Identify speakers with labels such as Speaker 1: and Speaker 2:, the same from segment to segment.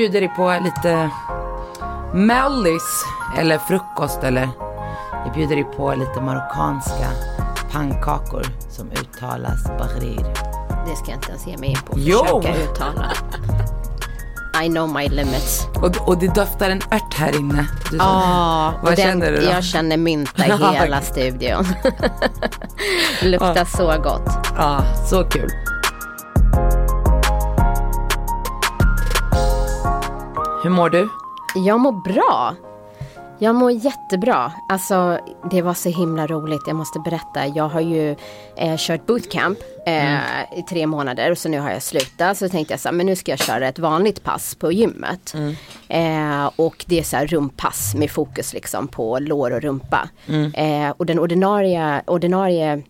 Speaker 1: Bjuda dig på lite mellis eller frukost eller jag bjuder dig på lite marockanska pannkakor som uttalas bahrir.
Speaker 2: Det ska jag inte ens ge mig in på.
Speaker 1: Jo.
Speaker 2: Försöka uttala. I know my limits.
Speaker 1: Och, och det doftar en ört här inne. Du,
Speaker 2: Ja,
Speaker 1: Vad
Speaker 2: och den,
Speaker 1: känner du då?
Speaker 2: jag känner mynta i hela studion. Luktar så gott.
Speaker 1: Ja, så kul. Hur mår du?
Speaker 2: Jag mår bra. Jag mår jättebra. Alltså, det var så himla roligt. Jag måste berätta. Jag har ju eh, kört bootcamp eh, i tre månader och så nu har jag slutat. Så tänkte jag så här, men nu ska jag köra ett vanligt pass på gymmet. Eh, och det är så här rumpass med fokus liksom på lår och rumpa. Eh, och den ordinarie, ordinarie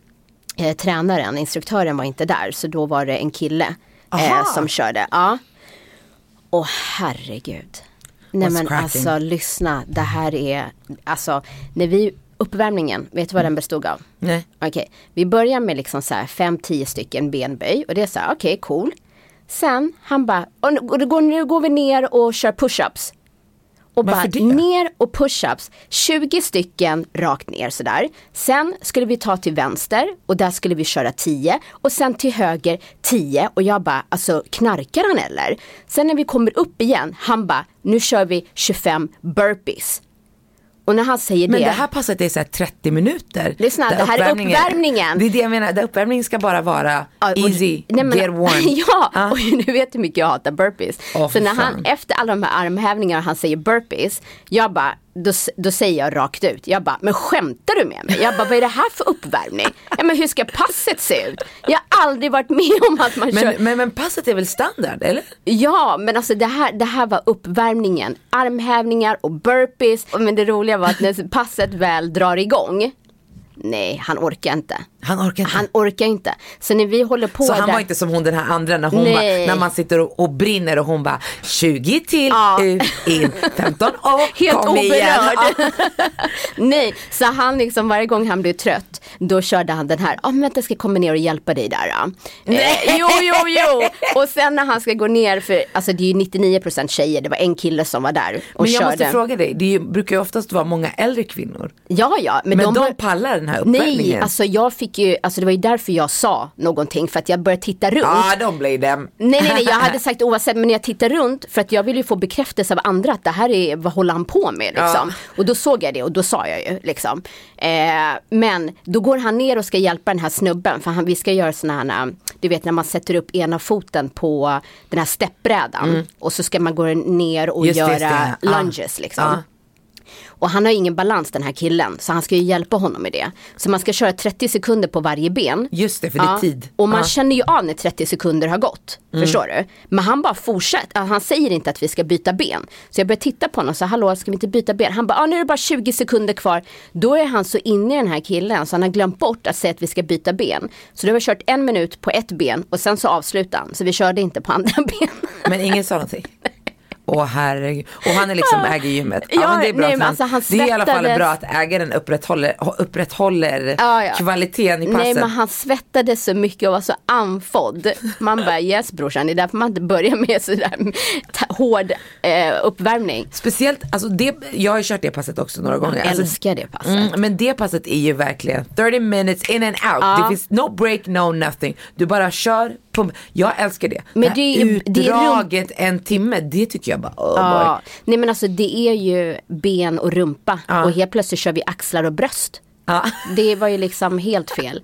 Speaker 2: eh, tränaren, instruktören var inte där. Så då var det en kille eh, som körde. Ja. Åh herregud. Nej
Speaker 1: What's
Speaker 2: men
Speaker 1: cracking?
Speaker 2: alltså lyssna, det här är, alltså när vi, uppvärmningen, vet du vad den bestod av?
Speaker 1: Nej.
Speaker 2: Okej, vi börjar med liksom så här 5-10 stycken benböj och det är så här, okej cool. Sen han bara, och nu, går, nu går vi ner och kör push-ups. Och bara ner och push-ups, 20 stycken rakt ner sådär. Sen skulle vi ta till vänster och där skulle vi köra 10 och sen till höger 10 och jag bara, alltså knarkar han eller? Sen när vi kommer upp igen, han bara, nu kör vi 25 burpees. Och när han säger
Speaker 1: Men
Speaker 2: det,
Speaker 1: det här passet är så här 30 minuter.
Speaker 2: Lyssna, det här är uppvärmningen.
Speaker 1: Det är det jag menar, där uppvärmningen ska bara vara
Speaker 2: Ja,
Speaker 1: easy,
Speaker 2: nej, men-
Speaker 1: get warm.
Speaker 2: ja,
Speaker 1: Ah.
Speaker 2: och du vet hur mycket jag hatar burpees.
Speaker 1: Åh,
Speaker 2: så när han,
Speaker 1: fan.
Speaker 2: efter alla de här armhävningarna han säger burpees, jag bara, då, då säger jag rakt ut, jag bara, men skämtar du med mig? Jag bara, vad är det här för uppvärmning? Ja men hur ska passet se ut? Jag har aldrig varit med om att man kör
Speaker 1: Men, men, men passet är väl standard, eller?
Speaker 2: Ja, men alltså det här, det här var uppvärmningen. Armhävningar och burpees. Men det roliga var att när passet väl drar igång, nej, han orkar inte.
Speaker 1: Han orkar inte.
Speaker 2: Han orkar inte. Så när vi håller på
Speaker 1: så han
Speaker 2: där,
Speaker 1: var inte som hon den här andra när, hon
Speaker 2: Nej.
Speaker 1: bara, när man sitter och, och brinner och hon bara 20 till,
Speaker 2: Ja.
Speaker 1: ut, in, 15 och
Speaker 2: Helt
Speaker 1: kom igen.
Speaker 2: oberörd. Nej, så han liksom varje gång han blev trött, då körde han den här, ja men jag ska komma ner och hjälpa dig där. ja." Eh, jo, jo, jo. Och sen när han ska gå ner, för alltså det är ju 99% tjejer, det var en kille som var där och
Speaker 1: Men jag
Speaker 2: körde.
Speaker 1: måste fråga dig, det ju, brukar ju oftast vara många äldre kvinnor.
Speaker 2: Ja, ja. Men,
Speaker 1: Men de,
Speaker 2: har-
Speaker 1: pallar den här uppvärmningen.
Speaker 2: Nej, alltså jag fick ju, alltså det var ju därför jag sa någonting för att jag började titta runt.
Speaker 1: Ja, de blir dem.
Speaker 2: Nej, nej, nej, jag hade sagt oavsett, men när jag tittar runt för att jag vill ju få bekräftelse av andra att det här är, vad håller han på med liksom. Och då såg jag det och då sa jag ju liksom. Eh, men då går han ner och ska hjälpa den här snubben för han, vi ska göra sådana här, du vet när man sätter upp ena foten på den här steppbrädan och så ska man gå ner och
Speaker 1: Mm. Just
Speaker 2: göra
Speaker 1: just det. Ja.
Speaker 2: lunges liksom.
Speaker 1: Ja.
Speaker 2: Och han har ingen balans den här killen så han ska ju hjälpa honom med det. Så man ska köra 30 sekunder på varje ben.
Speaker 1: Just det, för det är tid.
Speaker 2: Och man
Speaker 1: Ja.
Speaker 2: känner ju av när 30 sekunder har gått.
Speaker 1: Mm.
Speaker 2: Förstår du? Men han bara fortsätter. Han säger inte att vi ska byta ben. Så jag börjar titta på honom och så hallå ska vi inte byta ben? Han bara, ah, nu är det bara 20 sekunder kvar. Då är han så inne i den här killen så han har glömt bort att säga att vi ska byta ben. Så då har vi kört en minut på ett ben och sen så avslutar han. Så vi körde inte på andra ben.
Speaker 1: Men ingen sa någonting. Åh herregud. Och han är liksom äger gymmet. Ja,
Speaker 2: Ja,
Speaker 1: men det är bra
Speaker 2: nej,
Speaker 1: han,
Speaker 2: alltså, han
Speaker 1: Det är i alla fall bra att ägaren upprätthåller, upprätthåller
Speaker 2: Ja, ja.
Speaker 1: kvaliteten i passet.
Speaker 2: Nej men han svettades så mycket och var så andfådd. Man bara yes brorsan, det är därför man inte börjar med sådär hård eh, uppvärmning.
Speaker 1: Speciellt, alltså det, jag har ju kört det passet också några gånger.
Speaker 2: Jag
Speaker 1: Alltså,
Speaker 2: älskar det passet.
Speaker 1: Mm, men det passet är ju verkligen 30 minutes in and out. Det finns no break, no nothing. Du bara kör. På, jag älskar det.
Speaker 2: Men
Speaker 1: det,
Speaker 2: det är ju- det är
Speaker 1: utdraget en timme, det tycker jag bara, oh boy.
Speaker 2: Ja, nej men alltså det är ju ben och rumpa
Speaker 1: Ja.
Speaker 2: och helt plötsligt kör vi axlar och bröst.
Speaker 1: Ja.
Speaker 2: Det var ju liksom helt fel.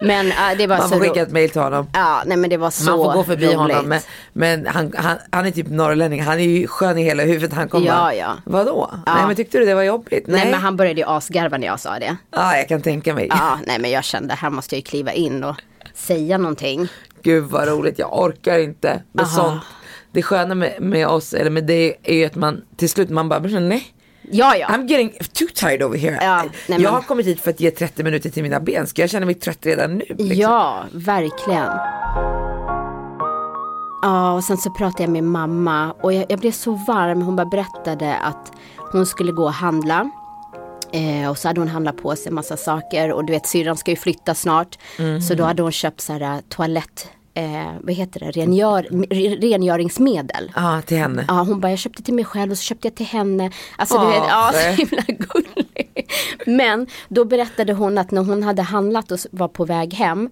Speaker 2: Men äh, det var
Speaker 1: Man
Speaker 2: så
Speaker 1: får skicka ett mail till honom.
Speaker 2: Ja, nej men det var så
Speaker 1: Man får gå förbi
Speaker 2: roligt.
Speaker 1: honom men, men han, han, han är typ norrlänning, han är ju skön i hela huvudet. Han kommer
Speaker 2: Ja, ja.
Speaker 1: vadå?
Speaker 2: Ja.
Speaker 1: Nej men tyckte du det var jobbigt? Nej,
Speaker 2: Nej men han började ju asgarva när jag sa det.
Speaker 1: Ja jag kan tänka mig.
Speaker 2: Ja, nej men jag kände här måste jag ju kliva in och säga någonting.
Speaker 1: Gud vad roligt, jag orkar inte med
Speaker 2: Aha.
Speaker 1: sånt. Det sköna med, med oss, eller med det är ju att man till slut man bara, "Men nej.
Speaker 2: Ja, ja.
Speaker 1: I'm getting too tired over here.
Speaker 2: Ja, nej,
Speaker 1: jag
Speaker 2: men-
Speaker 1: har kommit hit för att ge 30 minuter till mina ben. Ska jag känna mig trött redan nu? Liksom?
Speaker 2: Ja, verkligen. Ja, och sen så pratade jag med mamma och jag, jag blev så varm. Hon bara berättade att hon skulle gå och handla. Eh, och så hade hon handlat på sig en massa saker och du vet syrran ska ju flytta snart. Så då hade hon köpt så här toalett eh, vad heter det, rengör, re- rengöringsmedel.
Speaker 1: Ja, till henne.
Speaker 2: Ja, hon bara, jag köpte till mig själv och så köpte jag till henne. Alltså du
Speaker 1: Åh,
Speaker 2: vet, ja så himla gullig. Men då berättade hon att när hon hade handlat och var på väg hem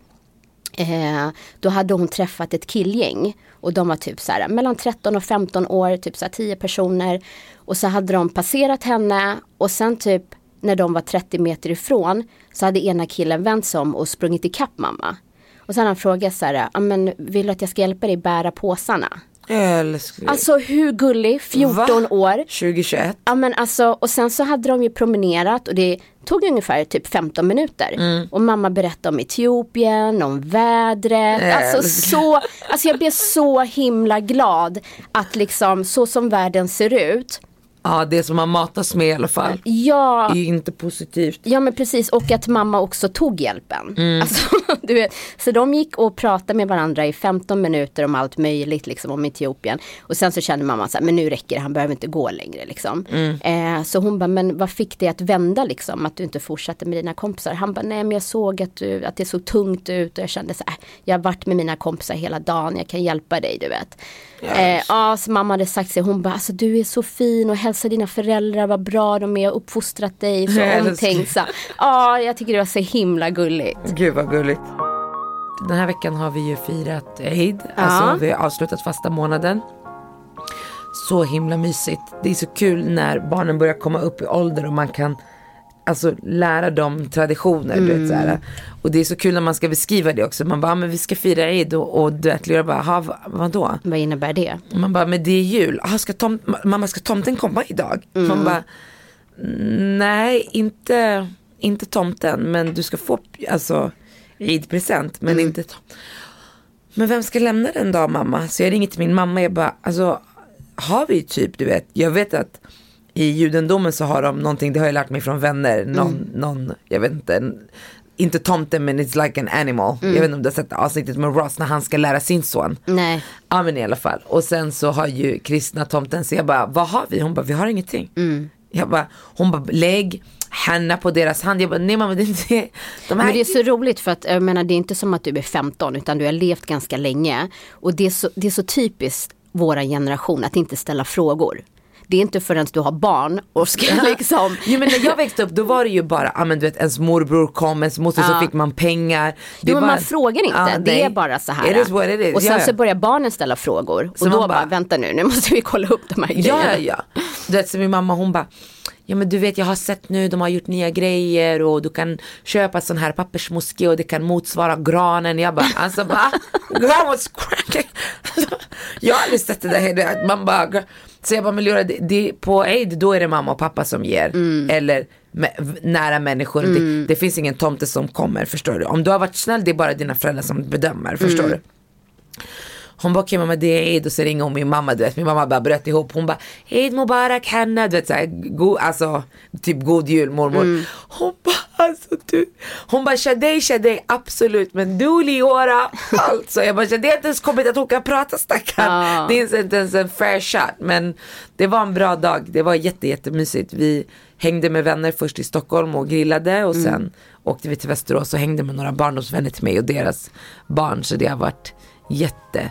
Speaker 2: Eh, då hade hon träffat ett killgäng och de var typ så här mellan 13 och 15 år, typ så här 10 personer. Och så hade de passerat henne och sen typ när de var 30 meter ifrån så hade ena killen vänt sig om och sprungit ikapp mamma. Och sen hade han frågat så här, "Ja, men vill du att jag ska hjälpa dig bära påsarna?
Speaker 1: Älskling.
Speaker 2: Alltså hur gullig, 14
Speaker 1: Va?
Speaker 2: år.
Speaker 1: 2021.
Speaker 2: Ja men alltså och sen så hade de ju promenerat och det tog ungefär typ 15 minuter.
Speaker 1: Mm.
Speaker 2: Och mamma berättade om Etiopien, om vädret. Alltså så, alltså jag blev så himla glad att liksom så som världen ser ut.
Speaker 1: Ja, det som man matas med i alla fall.
Speaker 2: Ja,
Speaker 1: är ju inte positivt.
Speaker 2: Ja men precis och att mamma också tog hjälpen.
Speaker 1: Mm.
Speaker 2: Alltså, du vet, så de gick och pratade med varandra i 15 minuter om allt möjligt liksom om Etiopien. Och sen så kände mamma så här, men nu räcker det, han behöver inte gå längre liksom.
Speaker 1: Mm.
Speaker 2: Eh, så hon bara, men vad fick dig att vända liksom? Att du inte fortsatte med dina kompisar? Han bara, nej men jag såg att, du, att det såg tungt ut och jag kände så här, jag har varit med mina kompisar hela dagen, jag kan hjälpa dig du vet. Eh, ja, så mamma hade sagt sig, hon bara, alltså du är så fin och hälsa dina föräldrar, vad bra de är uppfostrat dig, så omtänksamma. Ja, jag tycker det var så himla gulligt.
Speaker 1: Gud vad gulligt. Den här veckan har vi ju firat Eid.
Speaker 2: Ja.
Speaker 1: Alltså vi har avslutat fasta månaden. Så himla mysigt. Det är så kul när barnen börjar komma upp i ålder och man kan alltså lära dem traditioner. Du vet, så här. Och det är så kul när man ska beskriva det också. Man bara, "Ah, men vi ska fira Eid och, och du vet, Lyra bara, "Ha, vad, vadå?
Speaker 2: Vad innebär det?
Speaker 1: Man bara, men det är jul. Ah, ska tom, mamma, ska tomten komma idag? Man bara, nej, inte, inte tomten, men du ska få alltså Eid-present, men inte tom. Men vem ska lämna den då mamma? Så jag ringer till min mamma, jag bara, alltså har vi typ, du vet, jag vet att i judendomen så har de någonting, det har jag lärt mig från vänner, någon, någon jag vet inte, inte tomten men it's like an animal. Jag vet inte om du har sett avsnittet med Ross när han ska lära sin son.
Speaker 2: Nej.
Speaker 1: Ja men i alla fall. Och sen så har ju kristna tomten, så jag bara, vad har vi? Hon bara, vi har ingenting. Jag bara, hon bara, lägg henne på deras hand. Jag bara, nej mamma det inte, de här
Speaker 2: Men det är så roligt för att jag menar det är inte som att du är 15 utan du har levt ganska länge. Och det är så, det är så typiskt våra generation att inte ställa frågor. Det är inte förrän du har barn och ska liksom
Speaker 1: Jo men när jag växte upp då var det ju bara, ja men du vet ens morbror kom, ens moster så
Speaker 2: Ja.
Speaker 1: fick man pengar. Det
Speaker 2: Jo, men
Speaker 1: var-
Speaker 2: man frågar inte,
Speaker 1: Ja,
Speaker 2: det
Speaker 1: nej.
Speaker 2: är bara så här.
Speaker 1: It is what it is.
Speaker 2: Och sen
Speaker 1: ja, ja.
Speaker 2: så börjar barnen ställa frågor. Och
Speaker 1: Så
Speaker 2: då bara,
Speaker 1: bara-
Speaker 2: vänta nu, nu måste vi kolla upp de här
Speaker 1: Ja,
Speaker 2: grejerna.
Speaker 1: ja, ja. Du vet, så min mamma hon bara, ja men du vet jag har sett nu, de har gjort nya grejer och du kan köpa sån här pappersmoské och det kan motsvara granen. Jag bara, alltså va? Gran was cracking. Jag har aldrig sett det där. Man bara, så jag bara, men Laura, det, det, på aid då är det mamma och pappa som ger. Eller med, nära människor. Det, det finns ingen tomte som kommer, förstår du. Om du har varit snäll, det är bara dina föräldrar som bedömer, förstår du. Hon bara okej mamma det är Eid. Och så ringer hon min mamma du vet. Min mamma bara bröt ihop. Hon bara Eid Mubarak Hanna. Du vet såhär go, alltså typ god jul mormor. Hon bara alltså du. Hon bara Shadej Shadej. Absolut men du Liora alltså. Jag bara det har inte ens kommit att hon kan prata stackarn.
Speaker 2: Ja.
Speaker 1: Det är inte ens en fair shot. Men det var en bra dag. Det var jätte jättemysigt. Vi hängde med vänner först i Stockholm och grillade. Och sen åkte vi till Västerås och hängde med några barndomsvänner till mig och deras barn. Så det har varit jätte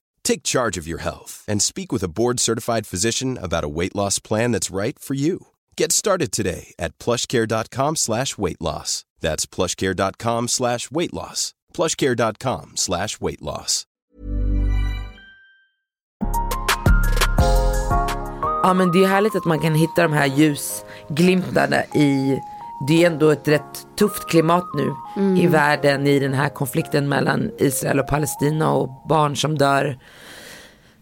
Speaker 3: Take charge of your health and speak with a board-certified physician about a weight loss plan that's right for you. Get started today at plushcare.com slash weight loss. That's plushcare.com slash weight loss. plushcare.com slash weight loss.
Speaker 1: Ja men det är härligt att man kan hitta de här ljusglimtarna i det är ändå ett rätt tufft klimat nu i världen i den här konflikten mellan Israel och Palestina och barn som dör.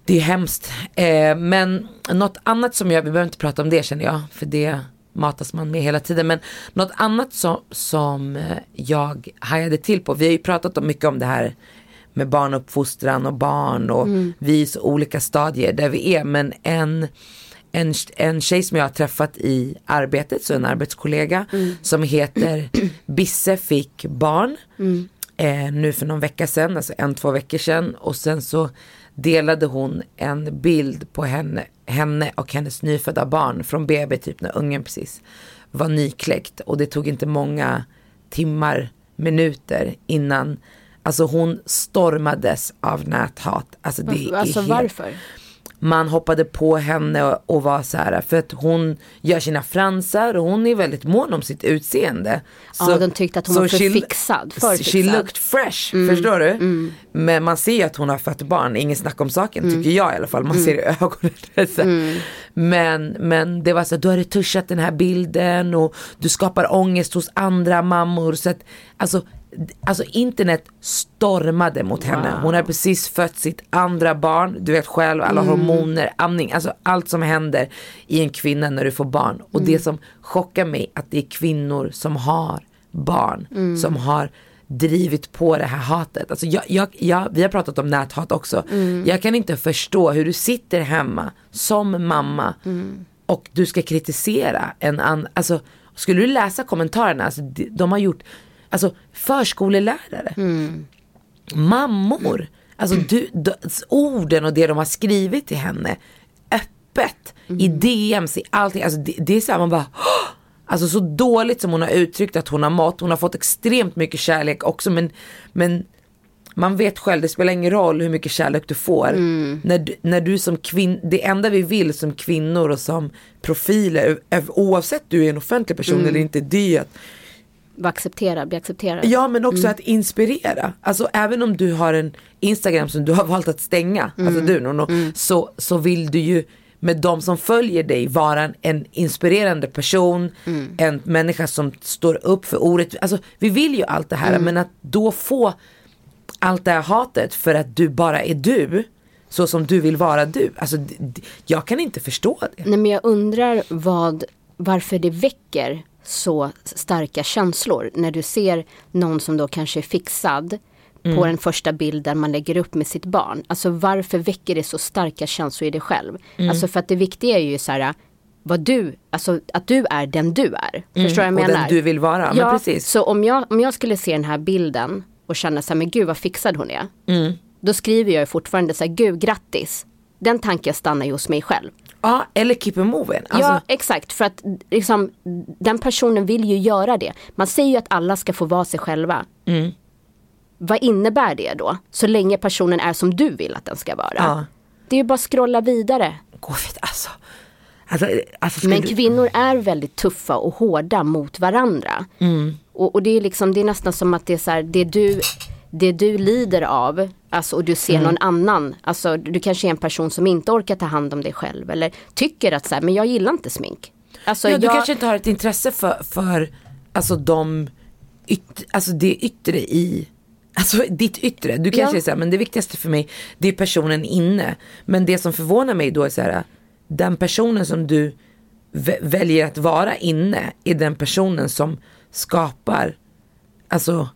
Speaker 1: Det är hemskt. Eh, men något annat som jag, vi behöver inte prata om det känner jag, för det matas man med hela tiden. Men något annat som, som eh, jag hajade till på, vi har ju pratat om mycket om det här med barnuppfostran och barn och vi är så olika stadier där vi är. Men en, en, en tjej som jag har träffat i arbetet, så en arbetskollega som heter Bisse fick barn eh, nu för någon vecka sedan, alltså en, två veckor sedan. Och sen så delade hon en bild på henne, henne och hennes nyfödda barn från BB, typ när ungen precis var nykläckt. Och det tog inte många timmar, minuter innan Alltså hon stormades av näthat. Alltså, det är
Speaker 2: Alltså
Speaker 1: helt-
Speaker 2: varför?
Speaker 1: Man hoppade på henne och, och var så här för att hon gör sina fransar och hon är väldigt mån om sitt utseende.
Speaker 2: Ja, de tyckte att hon var för
Speaker 1: she-
Speaker 2: fixad, för
Speaker 1: She
Speaker 2: fixad.
Speaker 1: looked fresh, förstår du? Men man ser ju att hon har fött barn, ingen snack om saken tycker jag i alla fall, man ser det i ögonen. Så. Men, men det var så att du har retuschat den här bilden och du skapar ångest hos andra mammor. Så att, alltså, Alltså internet stormade mot henne. Hon har precis fött sitt andra barn. Du vet själv alla hormoner, amning. Alltså allt som händer i en kvinna när du får barn. Och det som chockar mig att det är kvinnor som har barn. Som har drivit på det här hatet. Alltså jag, jag, jag, vi har pratat om näthat också. Jag kan inte förstå hur du sitter hemma som mamma och du ska kritisera en annan. Alltså skulle du läsa kommentarerna, alltså, de har gjort Alltså förskolelärare, mammor, alltså du, orden och det de har skrivit till henne öppet i DMs, i allting. Alltså det, det är så här man bara "Åh!" Alltså så dåligt som hon har uttryckt att hon har mått. Hon har fått extremt mycket kärlek också men, men man vet själv, det spelar ingen roll hur mycket kärlek du får. När, du, när du som kvinna, det enda vi vill som kvinnor och som profiler, oavsett du är en offentlig person eller inte, det är att
Speaker 2: Var accepterad, bli accepterad.
Speaker 1: Ja men också att inspirera. Alltså även om du har en Instagram som du har valt att stänga, alltså du Nono, så, så vill du ju med de som följer dig vara en, inspirerande person, en människa som står upp för orätt. Alltså vi vill ju allt det här men att då få allt det här hatet för att du bara är du, så som du vill vara du. Alltså jag kan inte förstå det.
Speaker 2: Nej men jag undrar vad, varför det väcker så starka känslor när du ser någon som då kanske är fixad på den första bilden man lägger upp med sitt barn. Alltså varför väcker det så starka känslor i dig själv? Alltså för att det viktiga är ju så här vad du, alltså att du är den du är. Förstår du vad jag
Speaker 1: Och
Speaker 2: menar?
Speaker 1: den du vill vara, men
Speaker 2: ja,
Speaker 1: precis.
Speaker 2: Så om jag, om jag skulle se den här bilden och känna så här, men gud vad fixad hon är.
Speaker 1: Mm.
Speaker 2: Då skriver jag fortfarande så här, gud grattis. Den tanken stannar ju hos mig själv.
Speaker 1: Ja, eller keep it moving. Alltså,
Speaker 2: Ja exakt för att liksom, den personen vill ju göra det. Man säger ju att alla ska få vara sig själva.
Speaker 1: Mm.
Speaker 2: Vad innebär det då? Så länge personen är som du vill att den ska vara.
Speaker 1: Ja.
Speaker 2: Det är ju bara att scrolla vidare.
Speaker 1: Vet, alltså. Alltså, alltså
Speaker 2: Men kvinnor är väldigt tuffa och hårda mot varandra.
Speaker 1: Mm.
Speaker 2: Och, och det är liksom, det är nästan som att det är så här, det du, det du lider av, alltså och du ser
Speaker 1: Mm.
Speaker 2: någon annan, alltså du kanske är en person som inte orkar ta hand om dig själv eller tycker att så här, men jag gillar inte smink. Alltså
Speaker 1: ja, du
Speaker 2: jag,
Speaker 1: kanske inte har ett intresse för, för alltså de yt, alltså det yttre i Alltså ditt yttre, du kanske
Speaker 2: Ja.
Speaker 1: är såhär, men det viktigaste för mig det är personen inne. Men det som förvånar mig då är så här, den personen som du vä- väljer att vara inne är den personen som skapar, alltså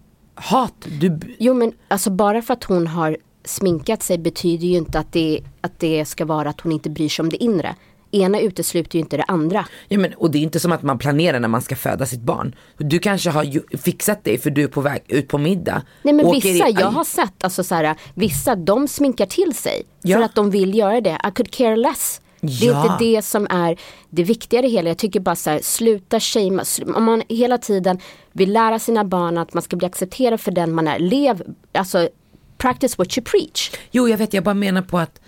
Speaker 1: hat. Du,
Speaker 2: Jo men alltså bara för att hon har sminkat sig betyder ju inte att det, att det ska vara att hon inte bryr sig om det inre. Ena utesluter ju inte det andra.
Speaker 1: Ja, men, och det är inte som att man planerar när man ska föda sitt barn. Du kanske har fixat dig för du är på väg ut på middag.
Speaker 2: Nej men vissa,
Speaker 1: i-
Speaker 2: jag har sett, alltså så här, vissa de sminkar till sig
Speaker 1: Ja.
Speaker 2: för att de vill göra det. I could care less. Det är
Speaker 1: Ja.
Speaker 2: inte det som är det viktiga i det hela. Jag tycker bara så här, sluta shamea. Sl- Om man hela tiden vill lära sina barn att man ska bli accepterad för den man är. Lev, alltså practice what you preach.
Speaker 1: Jo jag vet, jag bara menar på att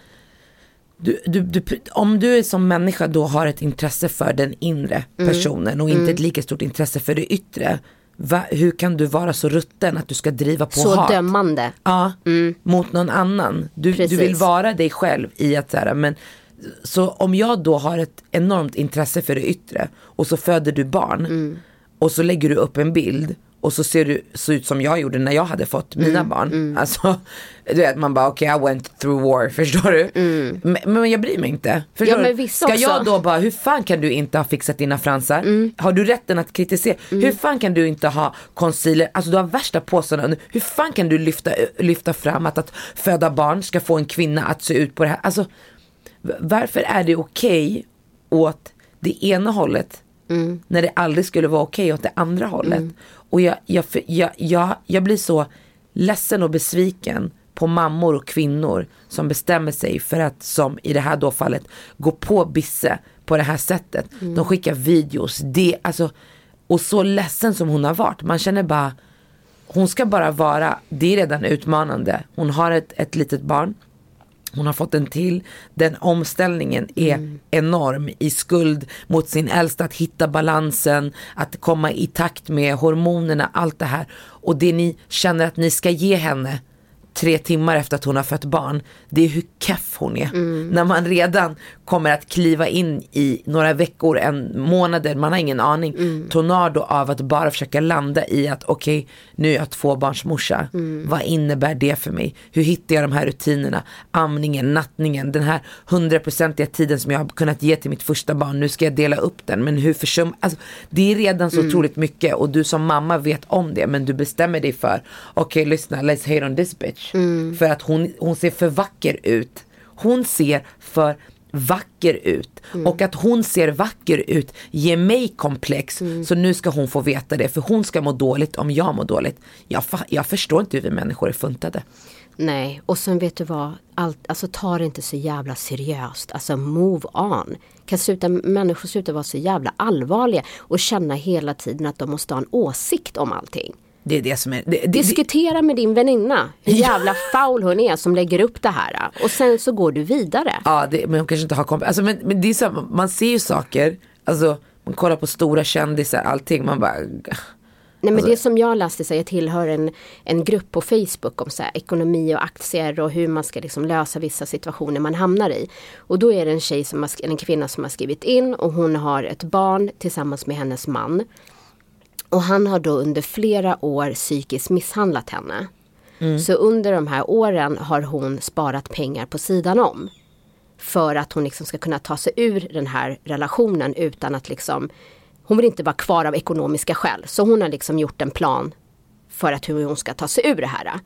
Speaker 1: du, du, du, om du som människa då har ett intresse för den inre
Speaker 2: Mm.
Speaker 1: personen och inte ett lika stort intresse för det yttre. Va, hur kan du vara så rutten att du ska driva på
Speaker 2: Så
Speaker 1: hat?
Speaker 2: dömande.
Speaker 1: Ja, mot någon annan. Du, du vill vara dig själv i att så här, men så om jag då har ett enormt intresse för det yttre och så föder du barn och så lägger du upp en bild och så ser du så ut som jag gjorde när jag hade fått mina
Speaker 2: Mm,
Speaker 1: barn. Alltså, du vet man bara okej okay, I went through war, förstår du? Men, men jag bryr mig inte. Förstår
Speaker 2: Mm. Ja, men
Speaker 1: du? Ska
Speaker 2: också.
Speaker 1: jag då bara, hur fan kan du inte ha fixat dina fransar?
Speaker 2: Mm.
Speaker 1: Har du rätten att kritisera? Hur fan kan du inte ha concealer? Alltså du har värsta påsarna. Hur fan kan du lyfta, lyfta fram att, att föda barn ska få en kvinna att se ut på det här? Alltså varför är det okej åt det ena hållet när det aldrig skulle vara okej åt det andra hållet? Och jag, jag, jag, jag, jag blir så ledsen och besviken på mammor och kvinnor som bestämmer sig för att, som i det här då fallet, gå på Bisse på det här sättet. De skickar videos, det, alltså, och så ledsen som hon har varit. Man känner bara, hon ska bara vara, det är redan utmanande. Hon har ett, ett litet barn. Hon har fått en till. Den omställningen är enorm i skuld mot sin äldsta. Att hitta balansen, att komma i takt med hormonerna, allt det här. Och det ni känner att ni ska ge henne tre timmar efter att hon har fött barn. Det är hur keff hon är. När man redan kommer att kliva in i några veckor, en månader, man har ingen aning. Tornado av att bara försöka landa i att okej, nu är jag tvåbarnsmorsa. Vad innebär det för mig? Hur hittar jag de här rutinerna? Amningen, nattningen, den här hundraprocentiga tiden som jag har kunnat ge till mitt första barn. Nu ska jag dela upp den. Men hur försum... Alltså, det är redan så otroligt mycket och du som mamma vet om det. Men du bestämmer dig för, okej lyssna, let's hate on this bitch. För att hon, hon ser för vacker ut. Hon ser för vacker ut. Och att hon ser vacker ut ger mig komplex. Så nu ska hon få veta det. För hon ska må dåligt om jag mår dåligt. Jag, jag förstår inte hur vi människor är funtade.
Speaker 2: Nej, och sen vet du vad, allt, alltså ta det inte så jävla seriöst. Alltså move on. Kan sluta, människor sluta vara så jävla allvarliga och känna hela tiden att de måste ha en åsikt om allting.
Speaker 1: Det är det som är... Det, det,
Speaker 2: Diskutera med din väninna hur jävla foul hon är som lägger upp det här. Och sen så går du vidare.
Speaker 1: Ja, det, men hon kanske inte har kompis. Alltså, men, men det är så, man ser ju saker, alltså man kollar på stora kändisar, allting, man bara...
Speaker 2: Nej
Speaker 1: Alltså-
Speaker 2: men det som jag läste, så här, jag tillhör en, en grupp på Facebook om så här, ekonomi och aktier och hur man ska liksom lösa vissa situationer man hamnar i. Och då är det en tjej som har, en kvinna som har skrivit in och hon har ett barn tillsammans med hennes man. Och han har då under flera år psykiskt misshandlat henne. Så under de här åren har hon sparat pengar på sidan om. För att hon liksom ska kunna ta sig ur den här relationen utan att liksom Hon vill inte vara kvar av ekonomiska skäl. Så hon har liksom gjort en plan för att hur hon ska ta sig ur det här.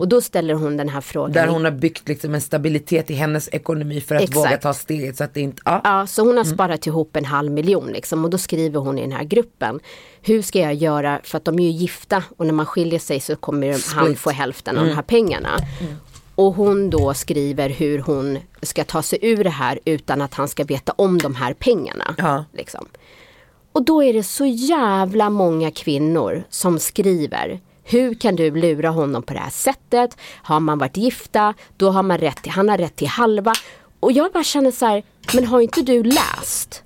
Speaker 2: Och då ställer hon den här frågan.
Speaker 1: Där hon har byggt liksom en stabilitet i hennes ekonomi för att
Speaker 2: Exakt.
Speaker 1: våga ta steget så att det inte... Ja.
Speaker 2: Ja, så hon har sparat ihop en halv miljon liksom och då skriver hon i den här gruppen. Hur ska jag göra, för att de är ju gifta och när man skiljer sig så kommer han
Speaker 1: Split.
Speaker 2: få hälften av de här pengarna. Och hon då skriver hur hon ska ta sig ur det här utan att han ska veta om de här pengarna.
Speaker 1: Ja.
Speaker 2: Liksom. Och då är det så jävla många kvinnor som skriver hur kan du lura honom på det här sättet? Har man varit gifta, då har man rätt till, han har rätt till halva. Och jag bara känner så här, men har inte du läst?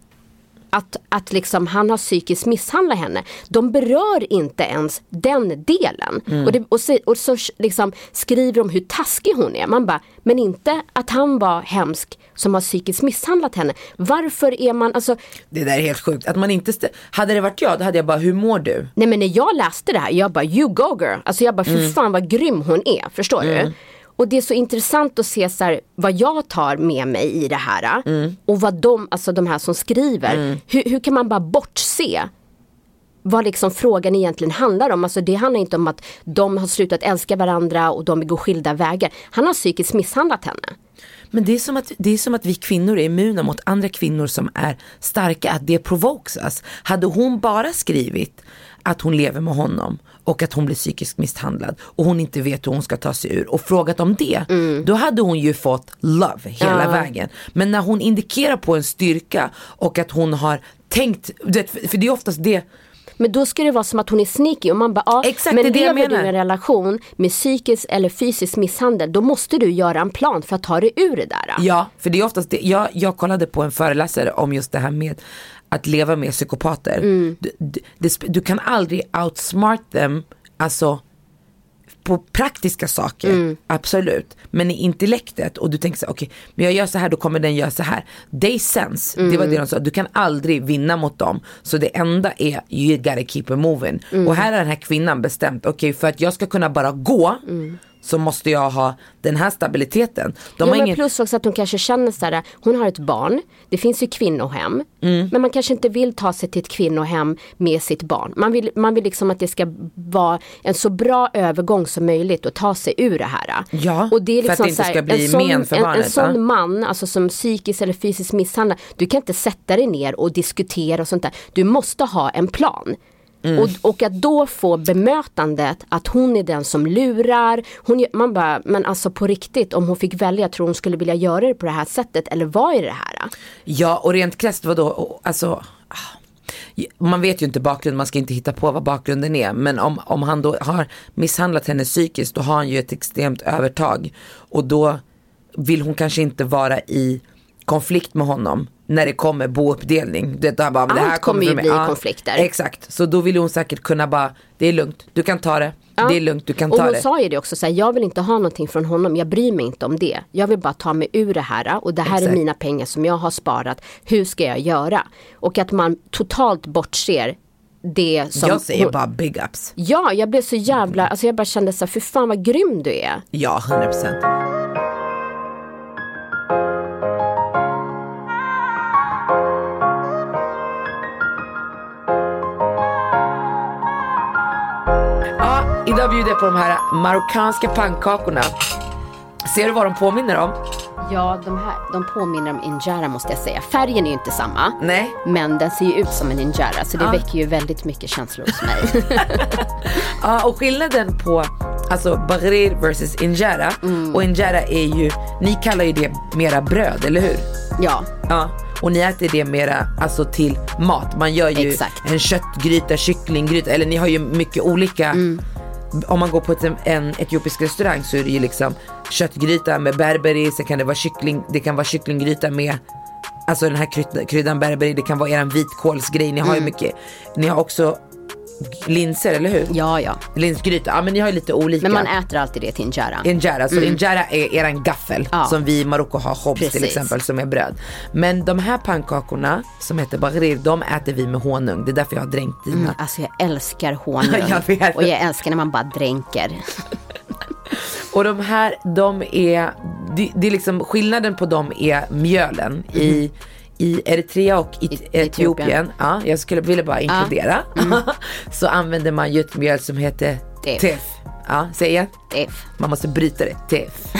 Speaker 2: Att, att liksom han har psykiskt misshandlat henne. De berör inte ens den delen. Och, det, och, så, och så liksom skriver de hur taskig hon är. Man bara, men inte att han var hemsk som har psykiskt misshandlat henne. Varför är man, alltså
Speaker 1: Det där är helt sjukt. Att man inte... Hade det varit jag, då hade jag bara, hur mår du?
Speaker 2: Nej men när jag läste det här, jag bara you go girl. Alltså jag bara fy
Speaker 1: Mm.
Speaker 2: fan vad grym hon är, förstår du? Och det är så intressant att se så här, vad jag tar med mig i det här.
Speaker 1: Mm.
Speaker 2: Och vad de, alltså de här som skriver, hur, hur kan man bara bortse vad liksom frågan egentligen handlar om. Alltså det handlar inte om att de har slutat älska varandra och de vill gå skilda vägar. Han har psykiskt misshandlat henne.
Speaker 1: Men det är, som att, det är som att vi kvinnor är immuna mot andra kvinnor som är starka, att det provokes us. Hade hon bara skrivit att hon lever med honom och att hon blir psykiskt misshandlad och hon inte vet hur hon ska ta sig ur och frågat om det, då hade hon ju fått love hela
Speaker 2: Ja.
Speaker 1: vägen. Men när hon indikerar på en styrka och att hon har tänkt, för det är oftast det
Speaker 2: Men då ska det vara som att hon är sneaky och man bara, ja,
Speaker 1: Exakt,
Speaker 2: men
Speaker 1: det
Speaker 2: lever du i en relation med psykisk eller fysisk misshandel, då måste du göra en plan för att ta dig ur det där.
Speaker 1: Ja, för det är oftast det. Jag, jag kollade på en föreläsare om just det här med att leva med psykopater.
Speaker 2: Mm.
Speaker 1: Du, du, du kan aldrig outsmart them, alltså på praktiska saker,
Speaker 2: Mm.
Speaker 1: absolut. Men i intellektet och du tänker så okej, men jag gör så här, då kommer den göra så här. They sense, det var
Speaker 2: Mm.
Speaker 1: det de sa, du kan aldrig vinna mot dem. Så det enda är, you gotta keep it moving.
Speaker 2: Mm.
Speaker 1: Och här har den här kvinnan bestämt, okej för att jag ska kunna bara gå, så måste jag ha den här stabiliteten. De har
Speaker 2: men
Speaker 1: ingen...
Speaker 2: plus också att hon kanske känner så här, hon har ett barn, det finns ju kvinnohem,
Speaker 1: Mm.
Speaker 2: men man kanske inte vill ta sig till ett kvinnohem med sitt barn. Man vill, man vill liksom att det ska vara en så bra övergång som möjligt att ta sig ur det här.
Speaker 1: Ja,
Speaker 2: och det är
Speaker 1: för att
Speaker 2: liksom
Speaker 1: det inte
Speaker 2: så här,
Speaker 1: ska bli
Speaker 2: sån,
Speaker 1: men för
Speaker 2: en,
Speaker 1: barnet,
Speaker 2: En sån man, alltså som psykiskt eller fysiskt misshandlar, du kan inte sätta dig ner och diskutera och sånt där. Du måste ha en plan.
Speaker 1: Mm.
Speaker 2: Och, och att då få bemötandet att hon är den som lurar. Hon, man bara, men alltså på riktigt om hon fick välja, tror hon skulle vilja göra det på det här sättet eller vad är det här?
Speaker 1: Ja och rent krasst vadå, alltså ah, man vet ju inte bakgrunden, man ska inte hitta på vad bakgrunden är. Men om, om han då har misshandlat henne psykiskt då har han ju ett extremt övertag. Och då vill hon kanske inte vara i konflikt med honom när det kommer bouppdelning. Det, bara, men det
Speaker 2: Allt
Speaker 1: här
Speaker 2: kommer ju
Speaker 1: från mig.
Speaker 2: bli konflikter.
Speaker 1: Exakt, så då vill hon säkert kunna bara, det är lugnt, du kan ta det. Det är lugnt, du kan
Speaker 2: och
Speaker 1: ta
Speaker 2: hon
Speaker 1: det.
Speaker 2: sa ju det också, så här, jag vill inte ha någonting från honom, jag bryr mig inte om det. Jag vill bara ta mig ur det här och det här är
Speaker 1: Exakt.
Speaker 2: mina pengar som jag har sparat. Hur ska jag göra? Och att man totalt bortser det som...
Speaker 1: Jag säger
Speaker 2: hon-
Speaker 1: bara big ups.
Speaker 2: Ja, jag blev så jävla, alltså jag bara kände så här, för fan vad grym du är.
Speaker 1: Ja, 100%. Idag bjuder jag på de här marockanska pannkakorna. Ser du vad de påminner om?
Speaker 2: Ja, de här, de påminner om injera måste jag säga. Färgen är ju inte samma.
Speaker 1: Nej.
Speaker 2: Men den ser ju ut som en injera så det
Speaker 1: Ja.
Speaker 2: väcker ju väldigt mycket känslor hos mig.
Speaker 1: Ja, och skillnaden på alltså bagrir versus injera.
Speaker 2: Mm.
Speaker 1: Och injera är ju, ni kallar ju det mera bröd, eller hur?
Speaker 2: ja,
Speaker 1: Ja, och ni äter det mera alltså till mat. Man gör ju
Speaker 2: Exakt.
Speaker 1: en köttgryta, kycklinggryta, eller ni har ju mycket olika.
Speaker 2: Mm.
Speaker 1: Om man går på ett, en etiopisk restaurang så är det ju liksom köttgryta med berberi, sen kan det vara kyckling, det kan vara kycklinggryta med Alltså den här kryddan, berberi, det kan vara eran vitkålsgrej. Ni har ju mycket, ni har också linser, eller hur?
Speaker 2: Mm. ja, ja.
Speaker 1: Linsgryta, ja men ni har ju lite olika.
Speaker 2: Men man äter alltid det till injera.
Speaker 1: Injera, så injera är eran gaffel
Speaker 2: Ja.
Speaker 1: som vi i Marocko har khobz till exempel som är bröd. Men de här pannkakorna som heter bagrir, de äter vi med honung. Det är därför jag har dränkt dina.
Speaker 2: Alltså jag älskar honung.
Speaker 1: Jag
Speaker 2: och jag älskar när man bara dränker.
Speaker 1: Och de här, de är, det, det är liksom skillnaden på dem är mjölen i i Eritrea och i
Speaker 2: I-
Speaker 1: Etiopien, ja, jag skulle vilja bara inkludera, så använder man ju ett mjöl som heter
Speaker 2: Tef.
Speaker 1: tef. Ja, säg igen.
Speaker 2: F.
Speaker 1: Man måste bryta det, tef.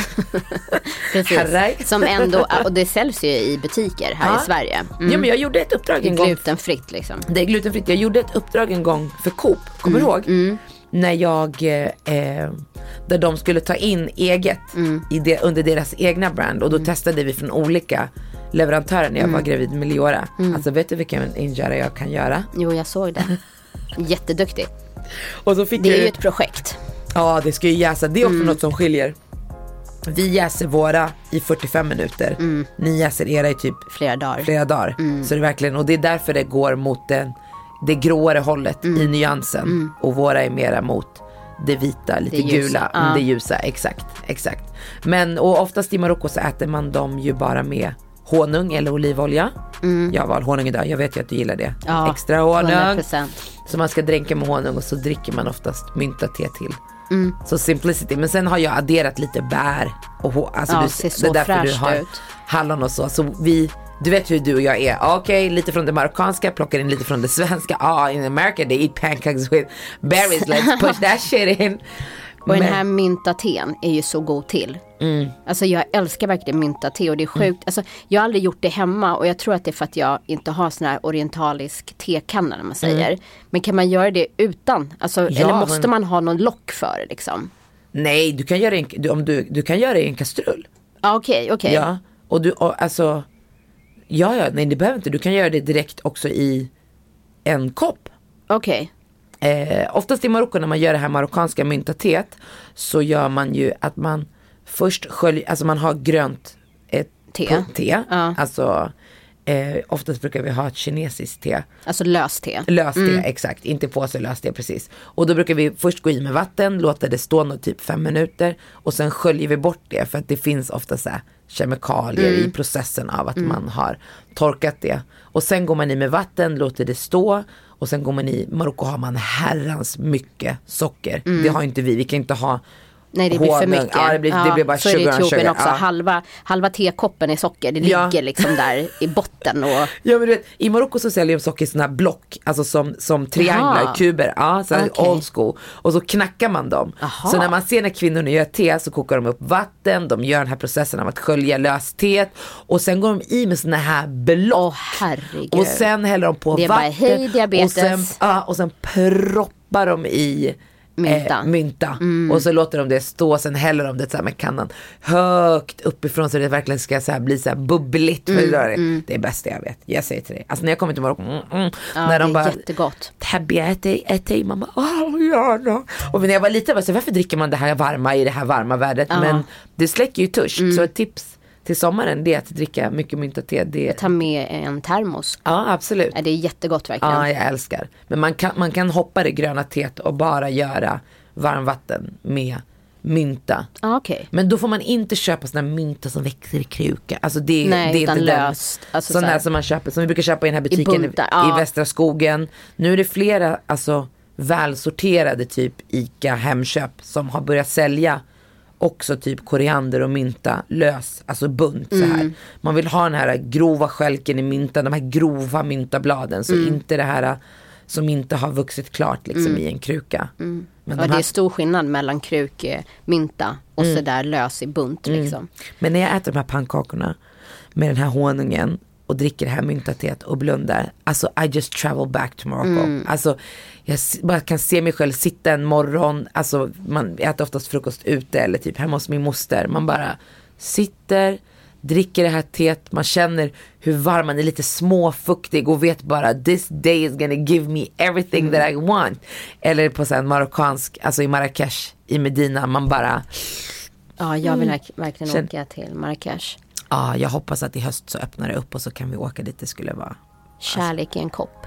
Speaker 2: Precis.
Speaker 1: Haraj.
Speaker 2: Som ändå, och det säljs ju i butiker här
Speaker 1: Ja.
Speaker 2: i Sverige.
Speaker 1: Ja men jag gjorde ett uppdrag en gång
Speaker 2: Glutenfritt liksom.
Speaker 1: Det är glutenfritt. Jag gjorde ett uppdrag en gång för Coop, kommer du ihåg? När jag, eh, eh, där de skulle ta in eget i det, under deras egna brand och då testade vi från olika leverantörer när jag var gravid med Leora. Alltså vet du vilken injera jag kan göra?
Speaker 2: Jo, jag såg det. Jätteduktig.
Speaker 1: Och så fick
Speaker 2: Det är
Speaker 1: jag
Speaker 2: ju ett projekt.
Speaker 1: Ja det ska ju jäsa, det är också något som skiljer. Vi jäser våra i 45 minuter, ni jäser era i typ
Speaker 2: Flera dagar.
Speaker 1: flera dagar. Så det är verkligen, och det är därför det går mot den, det gråare hållet i nyansen. Och våra är mera mot det vita, lite
Speaker 2: Det
Speaker 1: gula,
Speaker 2: ja.
Speaker 1: mm, det ljusa, exakt, exakt. Men och oftast i Marocko så äter man dem ju bara med honung eller olivolja. Jag har honung idag, jag vet ju att du gillar det.
Speaker 2: Ja,
Speaker 1: Extra honung.
Speaker 2: 100%.
Speaker 1: Så man ska dränka med honung och så dricker man oftast mynta-te till.
Speaker 2: Mm.
Speaker 1: Så simplicity. Men sen har jag adderat lite bär och alltså
Speaker 2: Ja,
Speaker 1: du,
Speaker 2: ser så
Speaker 1: det är därför du har
Speaker 2: ut.
Speaker 1: hallon och så. Så vi, du vet hur du och jag är. Okej, lite från det marockanska, plockar in lite från det svenska. Ah, in America they eat pancakes with berries. Let's push that shit in.
Speaker 2: Och den
Speaker 1: Men-
Speaker 2: här myntaten är ju så god till.
Speaker 1: Mm.
Speaker 2: Alltså jag älskar verkligen myntate och det är sjukt. Alltså, jag har aldrig gjort det hemma och jag tror att det är för att jag inte har sån här orientalisk tekanna när man säger. Men kan man göra det utan? Alltså,
Speaker 1: Mm. Ja,
Speaker 2: eller måste
Speaker 1: men-
Speaker 2: man ha någon lock för det liksom?
Speaker 1: Nej, du kan göra en, du, om du, du kan göra det i en kastrull.
Speaker 2: Ja okej, okej.
Speaker 1: Ja, och du, och, alltså. Ja, ja, nej det behöver inte. Du kan göra det direkt också i en kopp.
Speaker 2: Okej.
Speaker 1: Eh, oftast i Marocko när man gör det här marockanska myntateet så gör man ju att man först sköljer, alltså man har grönt eh,
Speaker 2: Te.
Speaker 1: te
Speaker 2: Ja.
Speaker 1: alltså Eh, oftast brukar vi ha ett kinesiskt te.
Speaker 2: Alltså löste.
Speaker 1: Löste, mm. exakt. Inte påse, löste precis. Och då brukar vi först gå i med vatten, låta det stå något typ fem minuter och sen sköljer vi bort det för att det finns ofta så här kemikalier mm. i processen av att mm. man har torkat det. Och sen går man i med vatten, låter det stå och sen går man i, Marocko har man herrans mycket socker. Mm. Det har inte vi, vi kan inte ha
Speaker 2: Nej det blir för mycket.
Speaker 1: Ja, det blir, ja, det blir bara så sugar är det i Etiopien
Speaker 2: också. Ja. Halva, halva tekoppen är socker. Det ligger ja. liksom där i botten. Och...
Speaker 1: Ja men du vet, i Marocko så säljer de socker i sådana här block. Alltså som, som trianglar, Aha. kuber. Ja, så okay. old school. Och så knackar man dem. Aha. Så när man ser när kvinnorna gör te så kokar de upp vatten. De gör den här processen av att skölja löst teet. Och sen går de i med sådana här block.
Speaker 2: Åh herregud.
Speaker 1: Och sen häller de på
Speaker 2: det är
Speaker 1: vatten.
Speaker 2: Bara, hej diabetes.
Speaker 1: Och sen, ja, och sen proppar de i mynta. Eh, mynta. Mm. Och så låter de det stå, sen häller de det så här med kannan högt uppifrån så det verkligen ska så bli så här bubbligt. Mm. Det, mm. det är bästa jag vet. Jag säger till dig. Alltså när jag kommer till Marocko, mm, mm,
Speaker 2: ja, när de bara, jättegott.
Speaker 1: Tabia, äter, äter, mamma, åh gärna. Och när jag var liten var jag så varför dricker man det här varma i det här varma vädret? Ja. Men det släcker ju törst. Mm. Så ett tips till sommaren det är att dricka mycket mynta-te. Det...
Speaker 2: Ta med en termos.
Speaker 1: Ja absolut.
Speaker 2: Det är jättegott verkligen.
Speaker 1: Ja jag älskar. Men man kan, man kan hoppa det gröna teet och bara göra varmvatten med mynta.
Speaker 2: Ah, okay.
Speaker 1: Men då får man inte köpa sådana mynta som växer i kruka. Alltså det,
Speaker 2: Nej,
Speaker 1: det är
Speaker 2: inte löst.
Speaker 1: Alltså sån här som man köper, som vi brukar köpa i den här butiken i, i, ja. i Västra skogen. Nu är det flera alltså, välsorterade typ ICA Hemköp som har börjat sälja också typ koriander och mynta lös, alltså bunt så här. Mm. Man vill ha den här grova skälken i myntan, de här grova myntabladen. Så mm. inte det här som inte har vuxit klart liksom mm. i en kruka.
Speaker 2: Mm. Men de här... Det är stor skillnad mellan krukmynta och mm. sådär lös i bunt mm. liksom.
Speaker 1: Men när jag äter de här pannkakorna med den här honungen och dricker det här myntateet och blundar. Alltså I just travel back to Morocco. Mm. Alltså jag bara kan se mig själv sitta en morgon, alltså man äter oftast frukost ute eller typ hemma hos min moster. Man bara sitter, dricker det här teet, man känner hur varm man är, lite småfuktig och vet bara this day is gonna give me everything mm. that I want. Eller på en marockansk, alltså i Marrakesh, i Medina, man bara
Speaker 2: Ja, jag vill mm. verkligen Känn... åka till Marrakesh.
Speaker 1: Ja, jag hoppas att i höst så öppnar det upp och så kan vi åka dit det skulle vara.
Speaker 2: Kärlek alltså. i en kopp.